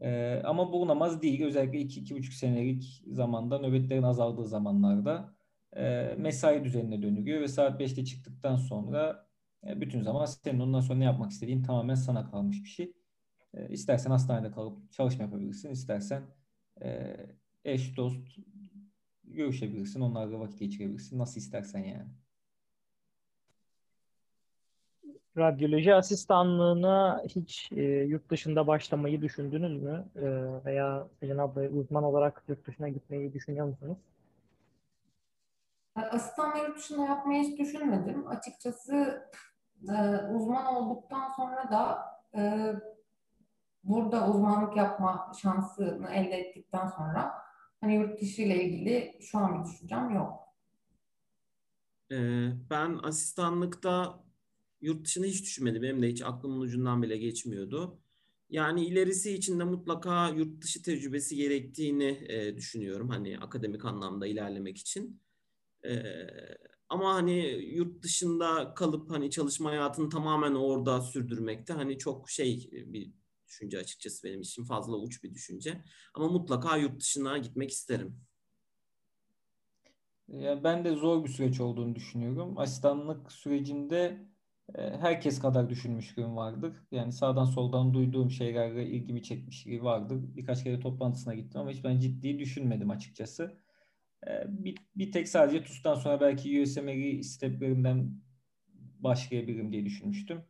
Ee, ama bulunamaz değil. Özellikle iki, iki buçuk senelik zamanda nöbetlerin azaldığı zamanlarda e, mesai düzenine dönülüyor ve saat 5'te çıktıktan sonra e, bütün zaman senin ondan sonra ne yapmak istediğin tamamen sana kalmış bir şey. E, istersen hastanede kalıp çalışma yapabilirsin, istersen e, eş dost görüşebilirsin. Onlarla vakit geçirebilirsin. Nasıl istersen yani. Radyoloji asistanlığına hiç e, yurt dışında başlamayı düşündünüz mü? E, veya Selin abla uzman olarak yurt dışına gitmeyi düşünüyor musunuz? Asistanla yurt dışında yapmayı hiç düşünmedim. Açıkçası e, uzman olduktan sonra da e, burada uzmanlık yapma şansını elde ettikten sonra hani yurt dışı ile ilgili şu an bir düşüncem yok. Ee, ben asistanlıkta yurt dışını hiç düşünmedim. Benim de hiç aklımın ucundan bile geçmiyordu. Yani ilerisi için de mutlaka yurt dışı tecrübesi gerektiğini e, düşünüyorum. Hani akademik anlamda ilerlemek için. E, ama hani yurt dışında kalıp hani çalışma hayatını tamamen orada sürdürmekte hani çok şey bir düşünce açıkçası benim için fazla uç bir düşünce. Ama mutlaka yurt dışına gitmek isterim. Ya ben de zor bir süreç olduğunu düşünüyorum. Asistanlık sürecinde e, herkes kadar düşünmüşlüğüm vardır. Yani sağdan soldan duyduğum şeylerle ilgimi çekmişliği vardır. Birkaç kere toplantısına gittim ama hiç ben ciddi düşünmedim açıkçası. E, bir, bir tek sadece TUS'tan sonra belki USMLE steplerinden başlayabilirim diye düşünmüştüm.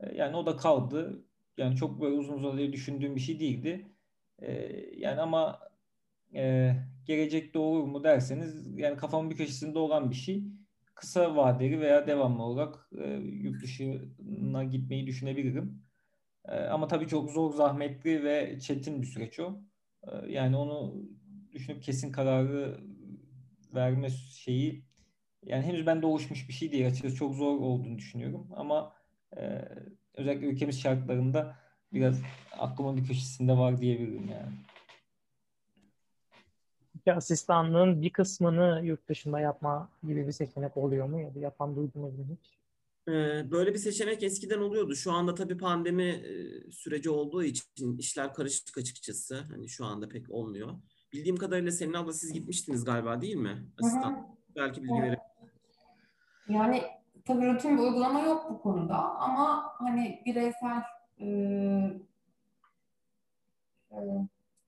E, yani o da kaldı. Yani çok böyle uzun uzun düşündüğüm bir şey değildi. Yani ama gelecekte olur mu derseniz yani kafamın bir köşesinde olan bir şey kısa vadeli veya devamlı olarak e, yurt dışına gitmeyi düşünebilirim. E, ama tabii çok zor, zahmetli ve çetin bir süreç o. E, yani onu düşünüp kesin kararı verme şeyi yani henüz bende oluşmuş bir şey değil. Açıkçası çok zor olduğunu düşünüyorum. Ama e, özellikle ülkemiz şartlarında biraz aklımın bir köşesinde var diyebilirim yani asistanlığın bir kısmını yurt dışında yapma gibi bir seçenek oluyor mu ya da yapan duydunuz mu hiç? Ee, böyle bir seçenek eskiden oluyordu. Şu anda tabii pandemi e, süreci olduğu için işler karışık açıkçası. Hani şu anda pek olmuyor. Bildiğim kadarıyla Selin abla siz gitmiştiniz galiba değil mi? Asistan. Hı hı. Belki bilgi verir. Yani tabii rutin bir uygulama yok bu konuda ama hani bireysel e, e,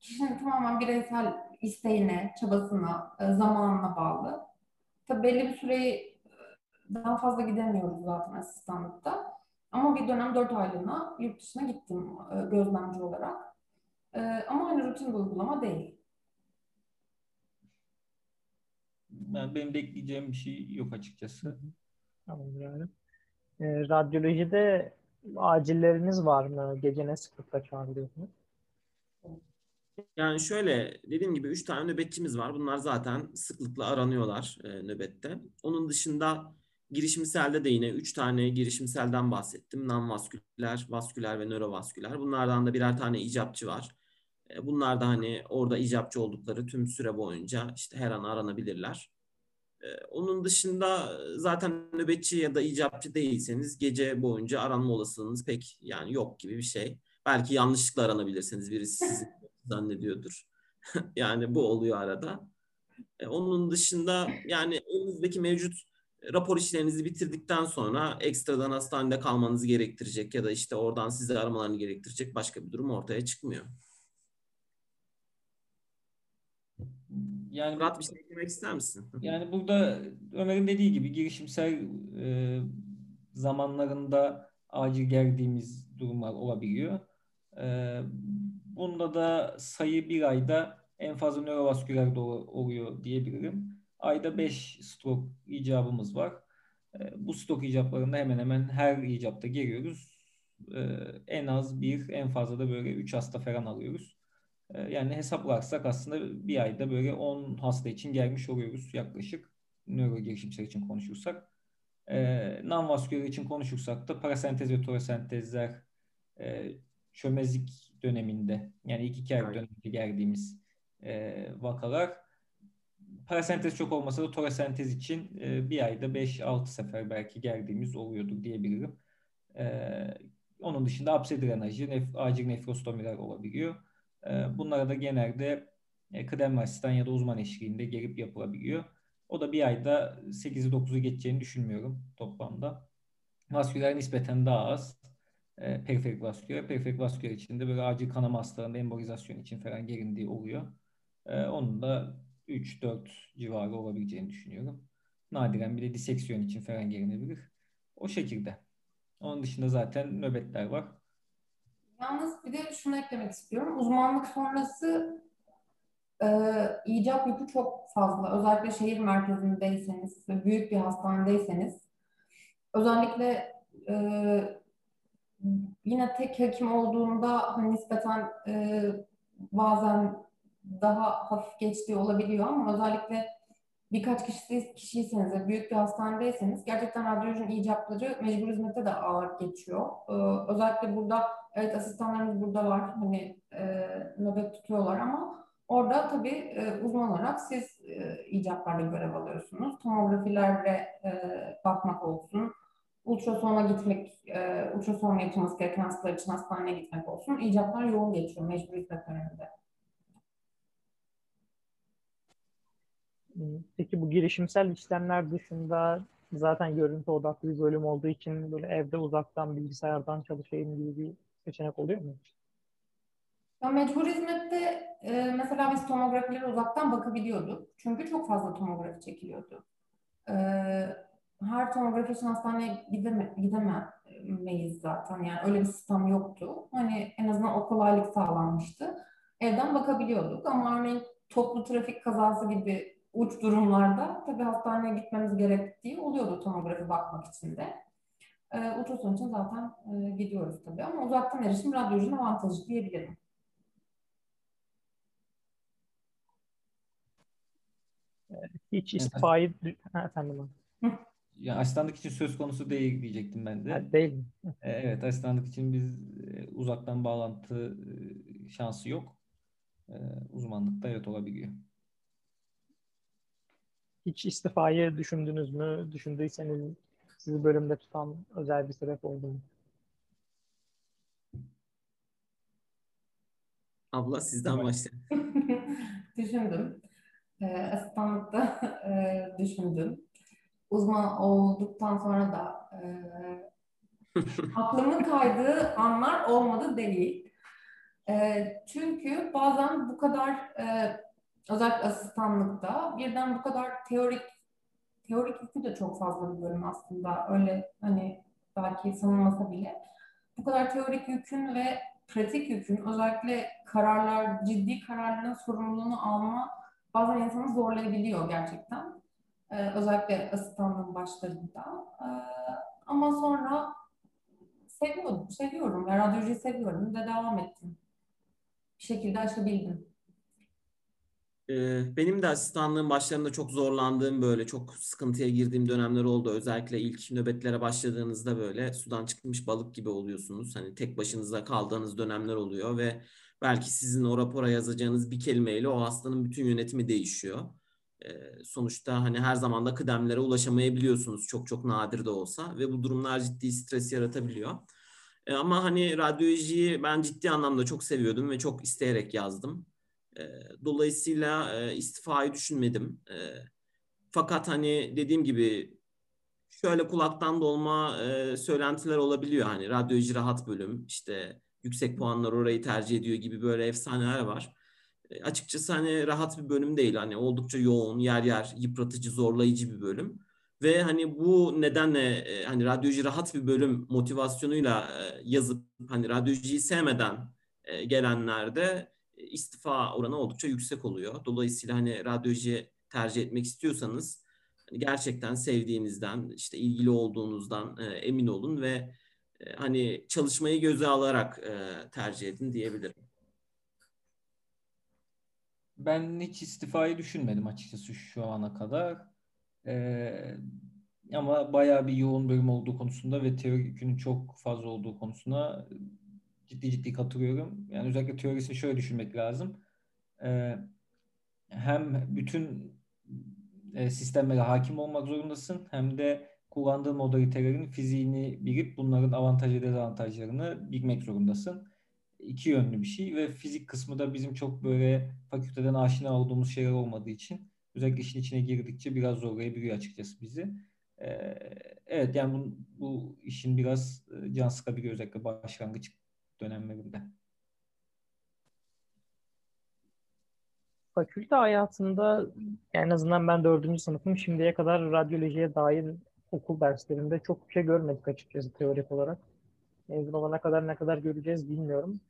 kişinin tamamen bireysel isteğine, çabasına, e, zamanına bağlı. Tabii belli bir süreyi daha fazla gidemiyoruz zaten asistanlıkta. Ama bir dönem dört aylığına yurt dışına gittim e, gözlemci olarak. Ama hani rutin bir uygulama değil. Yani benim bekleyeceğim bir şey yok açıkçası. Tamam yani. E, radyolojide acilleriniz var mı? Gece ne sıklıkla çağırıyorsunuz? Yani şöyle dediğim gibi 3 tane nöbetçimiz var. Bunlar zaten sıklıkla aranıyorlar e, nöbette. Onun dışında girişimselde de yine 3 tane girişimselden bahsettim. Non-vasküler, vasküler ve nörovasküler. Bunlardan da birer tane icapçı var. E, bunlar da hani orada icapçı oldukları tüm süre boyunca işte her an aranabilirler. E, onun dışında zaten nöbetçi ya da icapçı değilseniz gece boyunca aranma olasılığınız pek yani yok gibi bir şey. Belki yanlışlıkla aranabilirsiniz. Birisi sizin zannediyordur. yani bu oluyor arada. E, onun dışında yani elinizdeki mevcut rapor işlerinizi bitirdikten sonra ekstradan hastanede kalmanızı gerektirecek ya da işte oradan size aramalarını gerektirecek başka bir durum ortaya çıkmıyor. Yani Murat bir şey eklemek ister misin? Yani burada Ömer'in dediği gibi girişimsel e, zamanlarında acil geldiğimiz durumlar olabiliyor. E, Bunda da sayı bir ayda en fazla nörovasküler oluyor diyebilirim. Ayda 5 stroke icabımız var. Ee, bu stroke icaplarında hemen hemen her icapta geliyoruz. Ee, en az bir, en fazla da böyle 3 hasta falan alıyoruz. Ee, yani hesaplarsak aslında bir ayda böyle 10 hasta için gelmiş oluyoruz yaklaşık. Nöro girişimsel için konuşursak. Non-vasküler için konuşursak da parasentez ve torasentezler e, çömezlik döneminde yani iki kere evet. döneminde geldiğimiz e, vakalar parasentez çok olmasa da torasentez için e, bir ayda 5-6 sefer belki geldiğimiz oluyordur diyebilirim. E, onun dışında apse drenajı, nef acil nefrostomiler olabiliyor. E, bunlara da genelde e, kıdemli asistan ya da uzman eşliğinde gelip yapılabiliyor. O da bir ayda 8'i 9'u geçeceğini düşünmüyorum toplamda. Vasküler nispeten daha az e, periferik vasküler. Periferik vasküler içinde böyle acil kanama hastalarında embolizasyon için falan gelindiği oluyor. E, onun da 3-4 civarı olabileceğini düşünüyorum. Nadiren bir de diseksiyon için falan gelinebilir. O şekilde. Onun dışında zaten nöbetler var. Yalnız bir de şunu eklemek istiyorum. Uzmanlık sonrası e, icap yükü çok fazla. Özellikle şehir merkezindeyseniz ve büyük bir hastanedeyseniz özellikle e, yine tek hekim olduğunda hani nispeten e, bazen daha hafif geçtiği olabiliyor ama özellikle birkaç kişi, kişiyseniz büyük bir hastanedeyseniz gerçekten radyolojinin icapları mecbur hizmete de ağır geçiyor. Ee, özellikle burada evet asistanlarımız burada var hani e, nöbet tutuyorlar ama orada tabii e, uzman olarak siz e, icaplarla görev alıyorsunuz. Tomografilerle e, bakmak olsun, ultrasona gitmek, e, ultrason yapılması gereken hastalar için hastaneye gitmek olsun. İcaplar yoğun geçiyor mecbur hizmet döneminde. Peki bu girişimsel işlemler dışında zaten görüntü odaklı bir bölüm olduğu için böyle evde uzaktan bilgisayardan çalışayım gibi bir seçenek oluyor mu? Ya mecbur hizmette e, mesela biz tomografilere uzaktan bakabiliyorduk. Çünkü çok fazla tomografi çekiliyordu. E, her tomografi için hastaneye gideme, gidemeyiz zaten. Yani öyle bir sistem yoktu. Hani en azından o kolaylık sağlanmıştı. Evden bakabiliyorduk ama örneğin toplu trafik kazası gibi uç durumlarda tabii hastaneye gitmemiz gerektiği oluyordu tomografi bakmak için de. E, ultrason için zaten e, gidiyoruz tabii ama uzaktan erişim radyolojinin avantajı diyebilirim. Hiç istifayı... Ha, efendim. Ya asistanlık için söz konusu değil diyecektim ben de. Ha, değil mi? Evet, asistanlık için biz e, uzaktan bağlantı e, şansı yok. E, uzmanlıkta evet olabiliyor. Hiç istifayı düşündünüz mü? Düşündüyseniz sizi bölümde tutan özel bir sebep oldu mu? Abla sizden başlayalım. düşündüm. E, asistanlıkta e, düşündüm. Uzman olduktan sonra da e, aklımın kaydığı anlar olmadı değil. E, çünkü bazen bu kadar e, özellikle asistanlıkta birden bu kadar teorik teorik yükü de çok fazla bir bölüm aslında. Öyle hani belki sanılmasa bile. Bu kadar teorik yükün ve pratik yükün özellikle kararlar, ciddi kararların sorumluluğunu alma bazen insanı zorlayabiliyor gerçekten. Ee, özellikle asistanlığın başlarında. Ee, ama sonra seviyorum, seviyorum. ve radyolojiyi seviyorum ve devam ettim. Bir şekilde aşabildim. Benim de asistanlığın başlarında çok zorlandığım böyle çok sıkıntıya girdiğim dönemler oldu. Özellikle ilk nöbetlere başladığınızda böyle sudan çıkmış balık gibi oluyorsunuz. Hani tek başınıza kaldığınız dönemler oluyor ve belki sizin o rapora yazacağınız bir kelimeyle o hastanın bütün yönetimi değişiyor. Sonuçta hani her zaman da kıdemlere ulaşamayabiliyorsunuz çok çok nadir de olsa ve bu durumlar ciddi stres yaratabiliyor. Ama hani radyolojiyi ben ciddi anlamda çok seviyordum ve çok isteyerek yazdım. Dolayısıyla istifayı düşünmedim. Fakat hani dediğim gibi şöyle kulaktan dolma söylentiler olabiliyor. Hani radyoloji rahat bölüm, işte yüksek puanlar orayı tercih ediyor gibi böyle efsaneler var. Açıkçası hani rahat bir bölüm değil. Hani oldukça yoğun, yer yer yıpratıcı, zorlayıcı bir bölüm. Ve hani bu nedenle hani radyoloji rahat bir bölüm motivasyonuyla yazıp hani radyolojiyi sevmeden gelenlerde istifa oranı oldukça yüksek oluyor. Dolayısıyla hani radyoloji tercih etmek istiyorsanız hani gerçekten sevdiğinizden, işte ilgili olduğunuzdan e, emin olun ve e, hani çalışmayı göze alarak e, tercih edin diyebilirim. Ben hiç istifayı düşünmedim açıkçası şu ana kadar. Ee, ama bayağı bir yoğun bölüm olduğu konusunda ve teori yükünün çok fazla olduğu konusunda ciddi ciddi katılıyorum. Yani özellikle teorisini şöyle düşünmek lazım. Ee, hem bütün e, sistemlere hakim olmak zorundasın hem de kullandığın modalitelerin fiziğini bilip bunların avantaj dezavantajlarını bilmek zorundasın. İki yönlü bir şey ve fizik kısmı da bizim çok böyle fakülteden aşina olduğumuz şeyler olmadığı için özellikle işin içine girdikçe biraz zorlayabiliyor açıkçası bizi. Ee, evet yani bu, bu işin biraz e, can sıkabiliyor özellikle başlangıç dönemlerinde. fakülte hayatında en azından ben dördüncü sınıfım şimdiye kadar radyolojiye dair okul derslerinde çok bir şey görmedik açıkçası teorik olarak. Mezun olana kadar ne kadar göreceğiz bilmiyorum.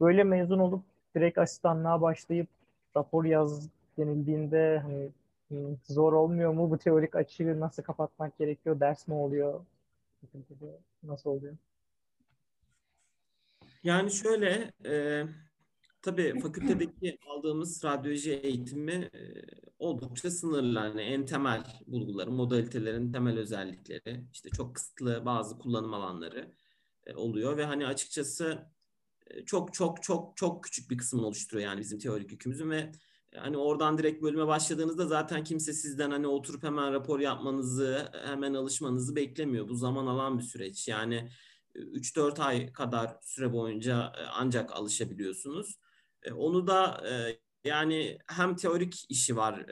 Böyle mezun olup direkt asistanlığa başlayıp rapor yaz denildiğinde hani hmm, zor olmuyor mu? Bu teorik açığı nasıl kapatmak gerekiyor? Ders mi oluyor? Nasıl oluyor? Yani şöyle, e, tabii fakültedeki aldığımız radyoloji eğitimi e, oldukça sınırlı. Yani en temel bulguları, modalitelerin temel özellikleri, işte çok kısıtlı bazı kullanım alanları e, oluyor ve hani açıkçası e, çok çok çok çok küçük bir kısmını oluşturuyor yani bizim teorik yükümüzün ve hani oradan direkt bölüme başladığınızda zaten kimse sizden hani oturup hemen rapor yapmanızı, hemen alışmanızı beklemiyor. Bu zaman alan bir süreç. Yani 3-4 ay kadar süre boyunca e, ancak alışabiliyorsunuz. E, onu da yani hem teorik işi var,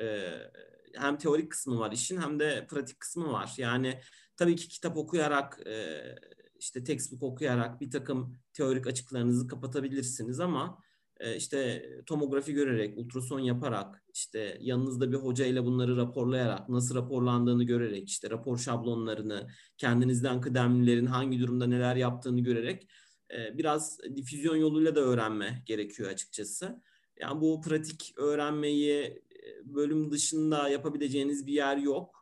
hem teorik kısmı var işin hem de pratik kısmı var. Yani tabii ki kitap okuyarak işte textbook okuyarak bir takım teorik açıklarınızı kapatabilirsiniz ama e, işte tomografi görerek, ultrason yaparak, işte yanınızda bir hoca ile bunları raporlayarak, nasıl raporlandığını görerek, işte rapor şablonlarını, kendinizden kıdemlilerin hangi durumda neler yaptığını görerek e, biraz difüzyon yoluyla da öğrenme gerekiyor açıkçası. Yani bu pratik öğrenmeyi e, bölüm dışında yapabileceğiniz bir yer yok.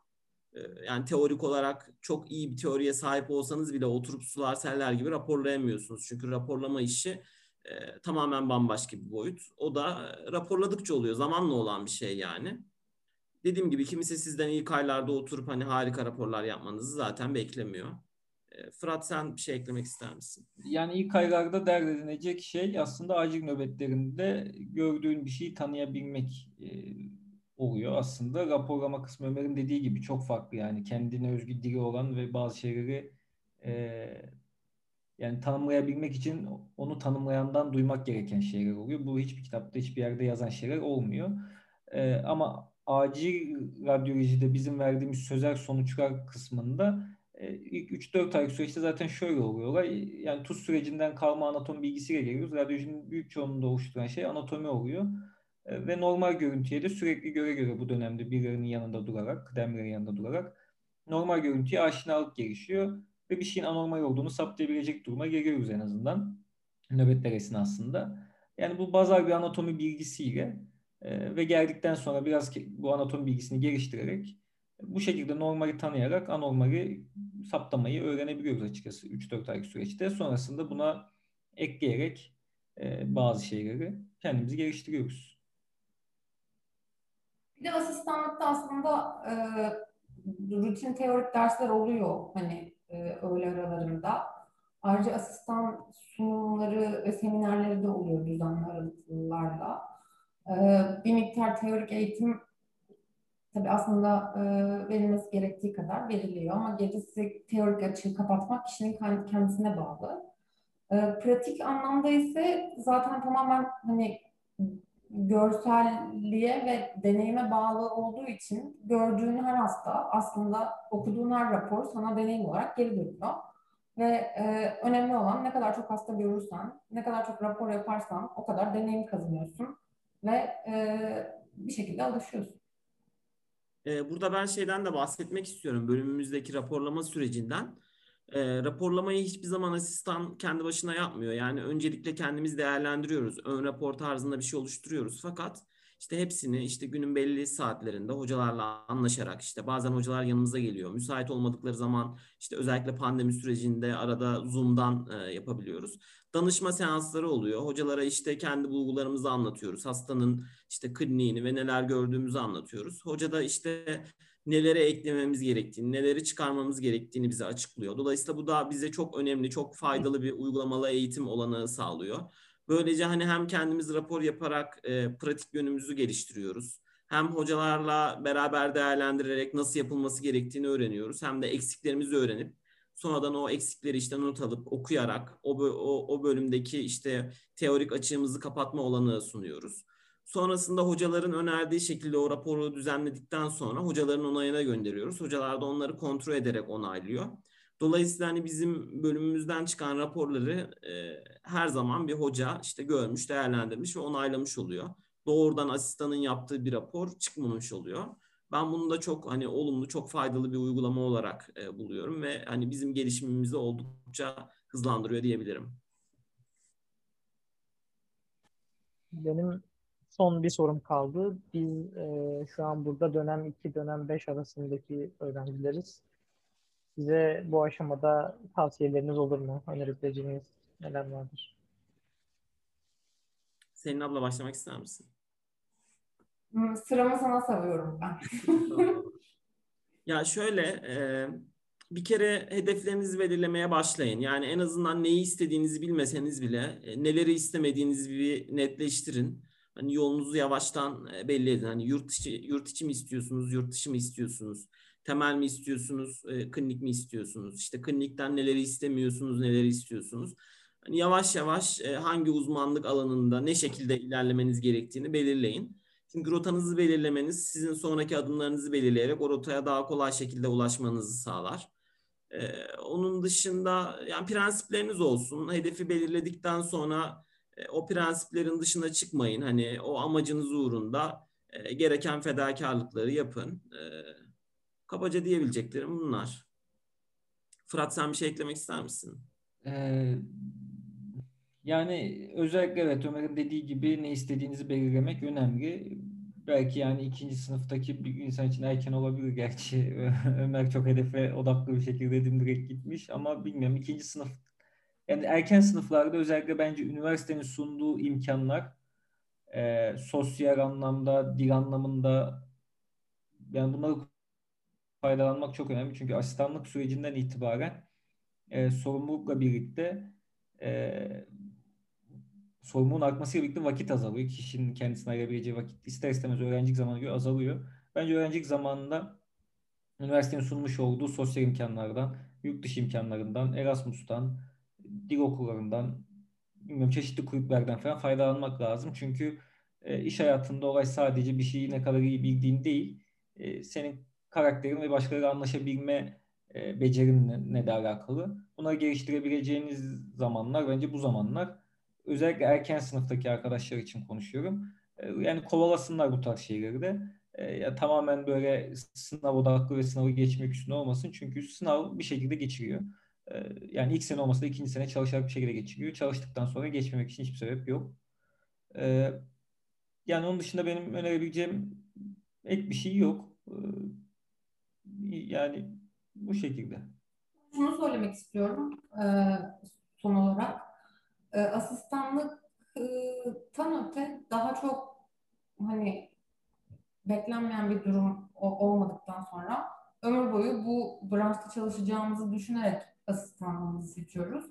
Yani teorik olarak çok iyi bir teoriye sahip olsanız bile oturup sular seller gibi raporlayamıyorsunuz. Çünkü raporlama işi e, tamamen bambaşka bir boyut. O da e, raporladıkça oluyor. Zamanla olan bir şey yani. Dediğim gibi kimse sizden ilk aylarda oturup hani harika raporlar yapmanızı zaten beklemiyor. E, Fırat sen bir şey eklemek ister misin? Yani ilk aylarda dert edilecek şey aslında acil nöbetlerinde gördüğün bir şeyi tanıyabilmek. Oluyor. Aslında raporlama kısmı Ömer'in dediği gibi çok farklı yani kendine özgü dili olan ve bazı şeyleri yani tanımlayabilmek için onu tanımlayandan duymak gereken şeyler oluyor. Bu hiçbir kitapta hiçbir yerde yazan şeyler olmuyor. E, ama acil radyolojide bizim verdiğimiz sözel sonuçlar kısmında e, ilk 3-4 ay süreçte zaten şöyle oluyorlar. Yani tuz sürecinden kalma anatomi bilgisiyle geliyoruz. Radyolojinin büyük çoğunluğunda oluşturan şey anatomi oluyor. E, ve normal görüntüye de sürekli göre göre bu dönemde birilerinin yanında durarak, kıdemlerin yanında durarak normal görüntüye aşinalık gelişiyor ve bir şeyin anormal olduğunu saptayabilecek duruma geliyoruz en azından nöbetler esnasında. Yani bu bazal bir anatomi bilgisiyle e, ve geldikten sonra biraz bu anatomi bilgisini geliştirerek bu şekilde normali tanıyarak anormali saptamayı öğrenebiliyoruz açıkçası 3-4 aylık süreçte. Sonrasında buna ekleyerek e, bazı şeyleri kendimizi geliştiriyoruz. Bir de asistanlıkta aslında e, rutin teorik dersler oluyor hani e, öğle aralarında. Ayrıca asistan sunumları ve seminerleri de oluyor düzenli aralıklarla. E, bir miktar teorik eğitim tabii aslında e, verilmesi gerektiği kadar veriliyor ama gerisi teorik açığı kapatmak kişinin kendisine bağlı. E, pratik anlamda ise zaten tamamen hani görselliğe ve deneyime bağlı olduğu için gördüğün her hasta aslında okuduğun her rapor sana deneyim olarak geri dönüyor. Ve e, önemli olan ne kadar çok hasta görürsen, ne kadar çok rapor yaparsan o kadar deneyim kazanıyorsun ve e, bir şekilde alışıyorsun. E, burada ben şeyden de bahsetmek istiyorum. Bölümümüzdeki raporlama sürecinden. E, raporlamayı hiçbir zaman asistan kendi başına yapmıyor. Yani öncelikle kendimiz değerlendiriyoruz. Ön rapor tarzında bir şey oluşturuyoruz. Fakat işte hepsini işte günün belli saatlerinde hocalarla anlaşarak işte bazen hocalar yanımıza geliyor. Müsait olmadıkları zaman işte özellikle pandemi sürecinde arada Zoom'dan e, yapabiliyoruz. Danışma seansları oluyor. Hocalara işte kendi bulgularımızı anlatıyoruz. Hastanın işte kliniğini ve neler gördüğümüzü anlatıyoruz. Hoca da işte nelere eklememiz gerektiğini, neleri çıkarmamız gerektiğini bize açıklıyor. Dolayısıyla bu da bize çok önemli, çok faydalı bir uygulamalı eğitim olanağı sağlıyor. Böylece hani hem kendimiz rapor yaparak e, pratik yönümüzü geliştiriyoruz. Hem hocalarla beraber değerlendirerek nasıl yapılması gerektiğini öğreniyoruz. Hem de eksiklerimizi öğrenip sonradan o eksikleri işte not alıp okuyarak o, o, o bölümdeki işte teorik açığımızı kapatma olanağı sunuyoruz. Sonrasında hocaların önerdiği şekilde o raporu düzenledikten sonra hocaların onayına gönderiyoruz. Hocalar da onları kontrol ederek onaylıyor. Dolayısıyla hani bizim bölümümüzden çıkan raporları e, her zaman bir hoca işte görmüş, değerlendirmiş ve onaylamış oluyor. doğrudan asistanın yaptığı bir rapor çıkmamış oluyor. Ben bunu da çok hani olumlu, çok faydalı bir uygulama olarak e, buluyorum ve hani bizim gelişimimizi oldukça hızlandırıyor diyebilirim. Benim son bir sorum kaldı. Biz e, şu an burada dönem 2, dönem 5 arasındaki öğrencileriz. Size bu aşamada tavsiyeleriniz olur mu? Önerebileceğiniz neler vardır? Senin abla başlamak ister misin? Sıramı sana savuyorum ben. ya şöyle e, bir kere hedeflerinizi belirlemeye başlayın. Yani en azından neyi istediğinizi bilmeseniz bile e, neleri istemediğinizi bir netleştirin. Hani yolunuzu yavaştan e, belli edin. Hani yurt içi, yurt içi mi istiyorsunuz, yurt dışı mı istiyorsunuz? Temel mi istiyorsunuz, e, klinik mi istiyorsunuz? İşte klinikten neleri istemiyorsunuz, neleri istiyorsunuz? Hani yavaş yavaş e, hangi uzmanlık alanında ne şekilde ilerlemeniz gerektiğini belirleyin. Çünkü rotanızı belirlemeniz sizin sonraki adımlarınızı belirleyerek o rotaya daha kolay şekilde ulaşmanızı sağlar. Ee, onun dışında yani prensipleriniz olsun. Hedefi belirledikten sonra o prensiplerin dışına çıkmayın. Hani o amacınız uğrunda e, gereken fedakarlıkları yapın. E, kabaca diyebileceklerim bunlar. Fırat sen bir şey eklemek ister misin? Ee, yani özellikle evet Ömer'in dediği gibi ne istediğinizi belirlemek önemli. Belki yani ikinci sınıftaki bir insan için erken olabilir gerçi. Ömer çok hedefe odaklı bir şekilde dimdirek gitmiş ama bilmiyorum ikinci sınıf yani erken sınıflarda özellikle bence üniversitenin sunduğu imkanlar e, sosyal anlamda, dil anlamında yani bunları faydalanmak çok önemli. Çünkü asistanlık sürecinden itibaren e, sorumlulukla birlikte e, sorumluluğun artmasıyla birlikte vakit azalıyor. Kişinin kendisine ayırabileceği vakit ister istemez öğrencilik zamanı göre azalıyor. Bence öğrencilik zamanında üniversitenin sunmuş olduğu sosyal imkanlardan, yurt dışı imkanlarından, Erasmus'tan, dil okullarından, bilmiyorum çeşitli kulüplerden falan faydalanmak lazım. Çünkü e, iş hayatında olay sadece bir şeyi ne kadar iyi bildiğin değil, e, senin karakterin ve başkalarıyla anlaşabilme e, becerinle de alakalı. Bunları geliştirebileceğiniz zamanlar bence bu zamanlar. Özellikle erken sınıftaki arkadaşlar için konuşuyorum. E, yani kovalasınlar bu tarz şeyleri de. E, ya tamamen böyle sınav odaklı ve sınavı geçmek üstüne olmasın. Çünkü sınav bir şekilde geçiriyor. E, yani ilk sene olmasa da ikinci sene çalışarak bir şekilde geçiriyor. Çalıştıktan sonra geçmemek için hiçbir sebep yok. E, yani onun dışında benim önerebileceğim ek bir şey yok. E, yani bu şekilde. Şunu söylemek istiyorum e, son olarak. E, asistanlıktan öte daha çok hani beklenmeyen bir durum olmadıktan sonra ömür boyu bu branşta çalışacağımızı düşünerek asistanlığımızı seçiyoruz.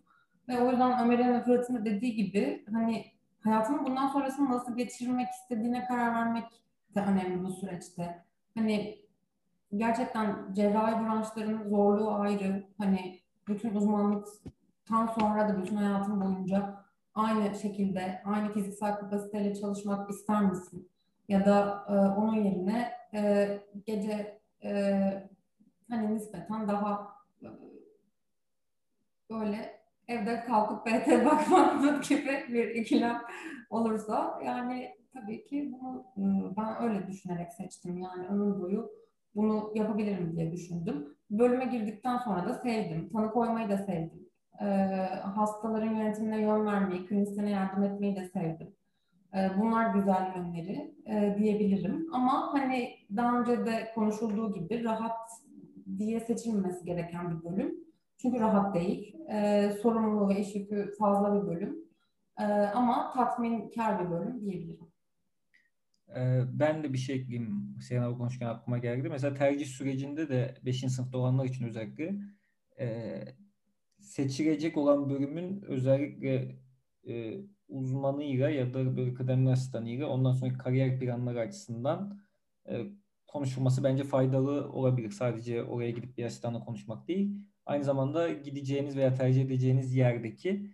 Ve o yüzden Ömer'in ve Fırat'ın dediği gibi hani hayatını bundan sonrasını nasıl geçirmek istediğine karar vermek de önemli bu süreçte. Hani gerçekten cerrahi branşların zorluğu ayrı. Hani bütün uzmanlıktan sonra da bütün hayatın boyunca aynı şekilde, aynı fiziksel kapasiteyle çalışmak ister misin? Ya da e, onun yerine e, gece e, hani nispeten daha böyle evde kalkıp BT bakmak gibi bir ikilem olursa yani tabii ki bunu e, ben öyle düşünerek seçtim. Yani ömür boyu bunu yapabilirim diye düşündüm. Bölüme girdikten sonra da sevdim. Tanı koymayı da sevdim. E, hastaların yönetimine yön vermeyi, klinisyene yardım etmeyi de sevdim. E, bunlar güzel yönleri e, diyebilirim. Ama hani daha önce de konuşulduğu gibi rahat diye seçilmemesi gereken bir bölüm. Çünkü rahat değil. E, sorumluluğu ve iş yükü fazla bir bölüm. E, ama tatminkar bir bölüm diyebilirim. Ee, ben de bir şey ekleyeyim. Seyhan abi konuşurken aklıma geldi. Mesela tercih sürecinde de 5. sınıfta olanlar için özellikle e, seçilecek olan bölümün özellikle e, uzmanıyla ya da böyle kıdemli asistanıyla ondan sonra kariyer planları açısından e, konuşulması bence faydalı olabilir. Sadece oraya gidip bir asistanla konuşmak değil. Aynı zamanda gideceğiniz veya tercih edeceğiniz yerdeki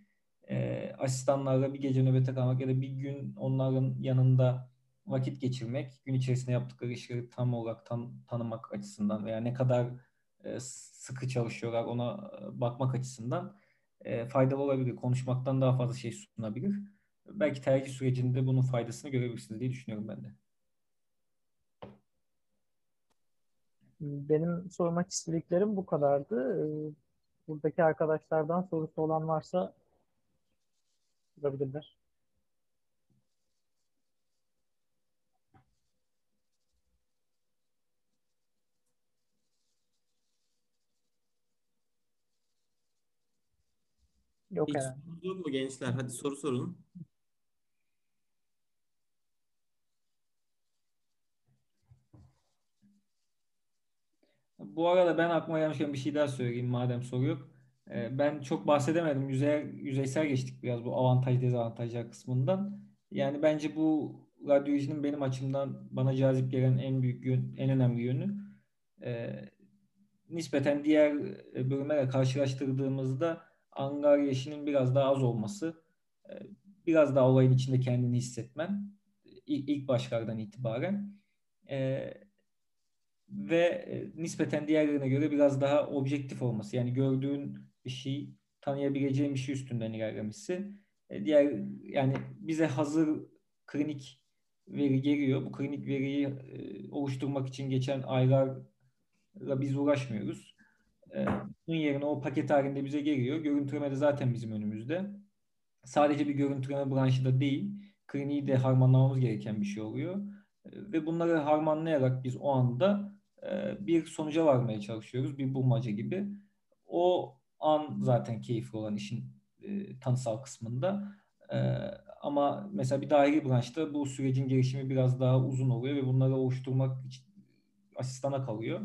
e, asistanlarla bir gece nöbete kalmak ya da bir gün onların yanında vakit geçirmek, gün içerisinde yaptıkları işleri tam olarak tan tanımak açısından veya ne kadar e, sıkı çalışıyorlar ona e, bakmak açısından e, faydalı olabilir. Konuşmaktan daha fazla şey sunabilir. belki tercih sürecinde bunun faydasını görebilirsiniz diye düşünüyorum ben de. Benim sormak istediklerim bu kadardı. Ee, buradaki arkadaşlardan sorusu olan varsa sorabilirler. Yok Hiç herhalde. mu gençler? Hadi soru sorun. Bu arada ben aklıma gelmişken bir şey daha söyleyeyim madem soru yok. Ee, Ben çok bahsedemedim. Yüzey, yüzeysel geçtik biraz bu avantaj dezavantajlar kısmından. Yani bence bu radyolojinin benim açımdan bana cazip gelen en büyük yön, en önemli yönü e, nispeten diğer bölümlerle karşılaştırdığımızda angarya işinin biraz daha az olması, e, biraz daha olayın içinde kendini hissetmen ilk, ilk başlardan itibaren. E, ve e, nispeten diğerlerine göre biraz daha objektif olması. Yani gördüğün bir şey, tanıyabileceğin bir şey üstünden ilerlemesi. E, diğer yani bize hazır klinik veri geliyor. Bu klinik veriyi e, oluşturmak için geçen aylarla biz uğraşmıyoruz. Bunun yerine o paket halinde bize geliyor. Görüntüleme de zaten bizim önümüzde. Sadece bir görüntüleme branşı da değil, kliniği de harmanlamamız gereken bir şey oluyor. Ve bunları harmanlayarak biz o anda bir sonuca varmaya çalışıyoruz. Bir bulmaca gibi. O an zaten keyifli olan işin e, tanısal kısmında. E, ama mesela bir dahili branşta bu sürecin gelişimi biraz daha uzun oluyor ve bunları oluşturmak asistana kalıyor.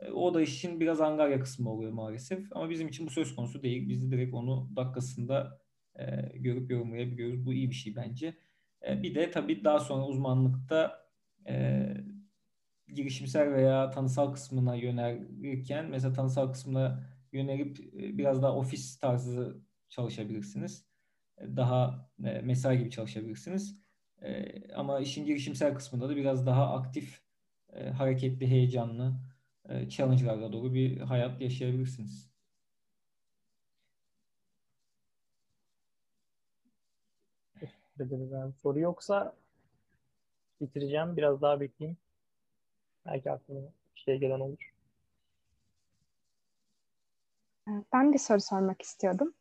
E, o da işin biraz angarya kısmı oluyor maalesef. Ama bizim için bu söz konusu değil. Biz direkt onu dakikasında e, görüp yorumlayabiliyoruz. Bu iyi bir şey bence. E, bir de tabii daha sonra uzmanlıkta e, girişimsel veya tanısal kısmına yönelirken mesela tanısal kısmına yönelip e, biraz daha ofis tarzı çalışabilirsiniz. E, daha e, mesai gibi çalışabilirsiniz. Ama işin girişimsel kısmında da biraz daha aktif, hareketli, heyecanlı, challenge'larla dolu bir hayat yaşayabilirsiniz. Teşekkür ederiz. Soru yoksa bitireceğim. Biraz daha bekleyeyim. Belki aklıma bir şey gelen olur. Ben bir soru sormak istiyordum.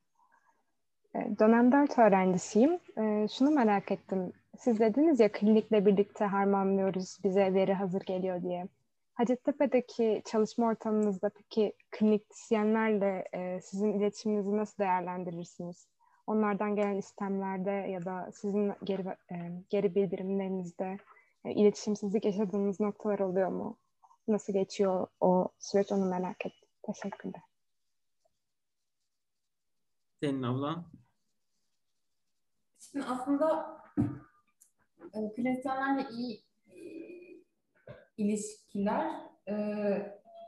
Dönem 4 öğrencisiyim. Şunu merak ettim. Siz dediniz ya klinikle birlikte harmanlıyoruz, bize veri hazır geliyor diye. Hacettepe'deki çalışma ortamınızda peki kliniktisyenlerle sizin iletişiminizi nasıl değerlendirirsiniz? Onlardan gelen istemlerde ya da sizin geri, geri bildirimlerinizde iletişimsizlik yaşadığınız noktalar oluyor mu? Nasıl geçiyor o süreç onu merak ettim. Teşekkürler. Senin abla? Şimdi aslında e, klinisyenlerle iyi e, ilişkiler e,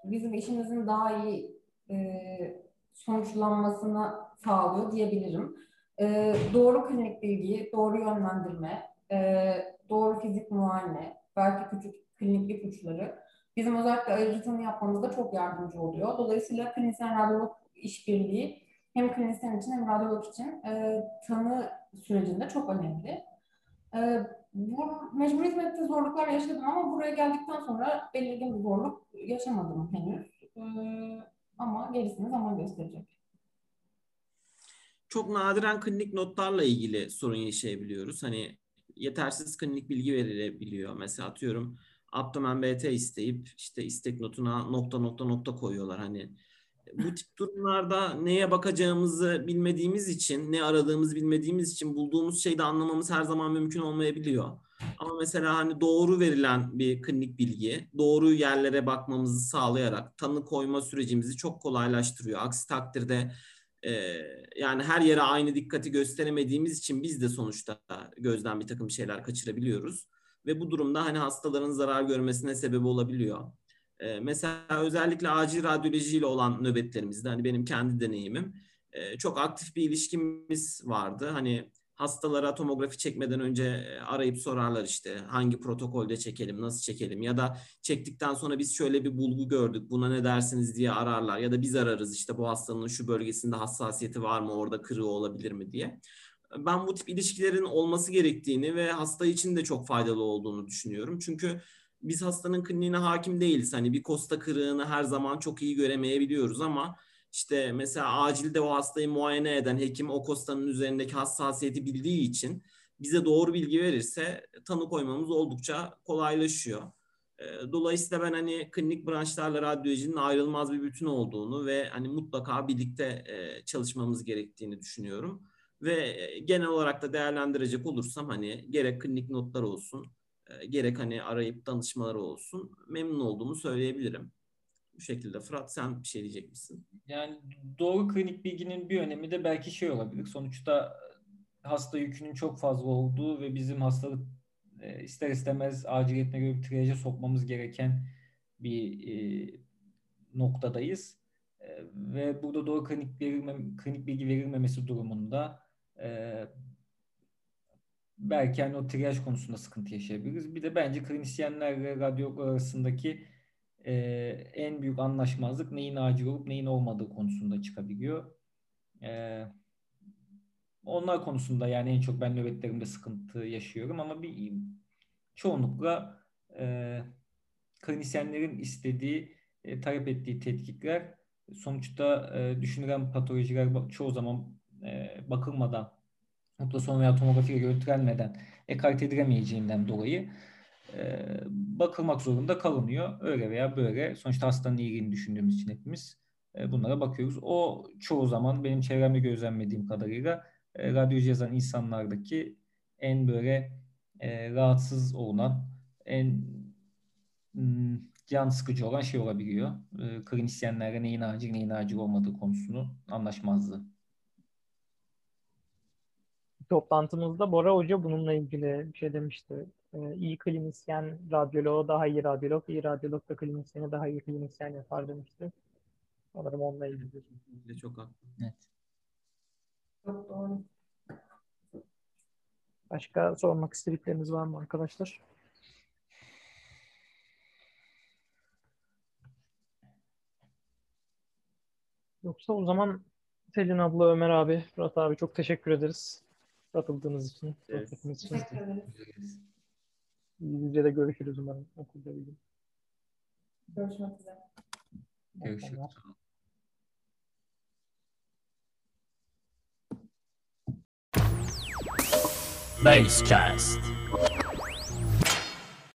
bizim işimizin daha iyi e, sonuçlanmasını sağlıyor diyebilirim. E, doğru klinik bilgi, doğru yönlendirme, e, doğru fizik muayene, belki küçük klinik ipuçları bizim özellikle ayırıcı tanı yapmamızda çok yardımcı oluyor. Dolayısıyla klinisyen radyolog işbirliği hem klinisyen için hem radyolog için e, tanı sürecinde çok önemli. E, bu mecbur hizmette zorluklar yaşadım ama buraya geldikten sonra belirgin bir zorluk yaşamadım henüz. E, ama gerisini zaman gösterecek. Çok nadiren klinik notlarla ilgili sorun yaşayabiliyoruz. Hani yetersiz klinik bilgi verilebiliyor. Mesela atıyorum abdomen BT isteyip işte istek notuna nokta nokta nokta koyuyorlar. Hani bu tip durumlarda neye bakacağımızı bilmediğimiz için, ne aradığımızı bilmediğimiz için bulduğumuz şeyi de anlamamız her zaman mümkün olmayabiliyor. Ama mesela hani doğru verilen bir klinik bilgi, doğru yerlere bakmamızı sağlayarak tanı koyma sürecimizi çok kolaylaştırıyor. Aksi takdirde yani her yere aynı dikkati gösteremediğimiz için biz de sonuçta gözden bir takım şeyler kaçırabiliyoruz. Ve bu durumda hani hastaların zarar görmesine sebep olabiliyor. Mesela özellikle acil radyolojiyle olan nöbetlerimizde hani benim kendi deneyimim çok aktif bir ilişkimiz vardı. Hani hastalara tomografi çekmeden önce arayıp sorarlar işte hangi protokolde çekelim, nasıl çekelim ya da çektikten sonra biz şöyle bir bulgu gördük buna ne dersiniz diye ararlar ya da biz ararız işte bu hastanın şu bölgesinde hassasiyeti var mı orada kırığı olabilir mi diye. ben bu tip ilişkilerin olması gerektiğini ve hasta için de çok faydalı olduğunu düşünüyorum. Çünkü biz hastanın kliniğine hakim değiliz. Hani bir kosta kırığını her zaman çok iyi göremeyebiliyoruz ama işte mesela acilde o hastayı muayene eden hekim o kostanın üzerindeki hassasiyeti bildiği için bize doğru bilgi verirse tanı koymamız oldukça kolaylaşıyor. Dolayısıyla ben hani klinik branşlarla radyolojinin ayrılmaz bir bütün olduğunu ve hani mutlaka birlikte çalışmamız gerektiğini düşünüyorum. Ve genel olarak da değerlendirecek olursam hani gerek klinik notlar olsun, gerek hani arayıp danışmaları olsun memnun olduğumu söyleyebilirim. Bu şekilde. Fırat sen bir şey diyecek misin? Yani doğru klinik bilginin bir önemi de belki şey olabilir. Sonuçta hasta yükünün çok fazla olduğu ve bizim hastalık e, ister istemez aciliyetine göre bir triyaja sokmamız gereken bir e, noktadayız. E, ve burada doğru klinik, verilmem, klinik bilgi verilmemesi durumunda belki hani o triyaj konusunda sıkıntı yaşayabiliriz. Bir de bence klinisyenlerle radyolog arasındaki e, en büyük anlaşmazlık neyin acil olup neyin olmadığı konusunda çıkabiliyor. E, onlar konusunda yani en çok ben nöbetlerimde sıkıntı yaşıyorum ama bir çoğunlukla e, klinisyenlerin istediği, e, talep ettiği tetkikler sonuçta e, düşünülen patolojiler çoğu zaman e, bakılmadan ultrason veya tomografiyle görüntülenmeden ekart edilemeyeceğinden dolayı e, bakılmak zorunda kalınıyor. Öyle veya böyle. Sonuçta hastanın iyiliğini düşündüğümüz için hepimiz e, bunlara bakıyoruz. O çoğu zaman benim çevremde gözlemlediğim kadarıyla e, radyoloji yazan insanlardaki en böyle e, rahatsız olunan, en m, can sıkıcı olan şey olabiliyor. E, klinisyenlerle neyin acil neyin acil olmadığı konusunu anlaşmazlığı. Toplantımızda Bora Hoca bununla ilgili bir şey demişti. Ee, iyi klinisyen radyoloğu daha iyi radyolog, iyi radyolog da klinisyeni daha iyi klinisyen yapar demişti. Sanırım onunla ilgili. Çok haklı. Evet. Çok doğru. Başka sormak istedikleriniz var mı arkadaşlar? Yoksa o zaman Selin abla, Ömer abi, Fırat abi çok teşekkür ederiz. Katıldığınız için, Evet. Teşekkür ederiz. Yüz yüze de görüşürüz umarım okulda bir gün. Görüşmek üzere. Görüşürüz. Basecast.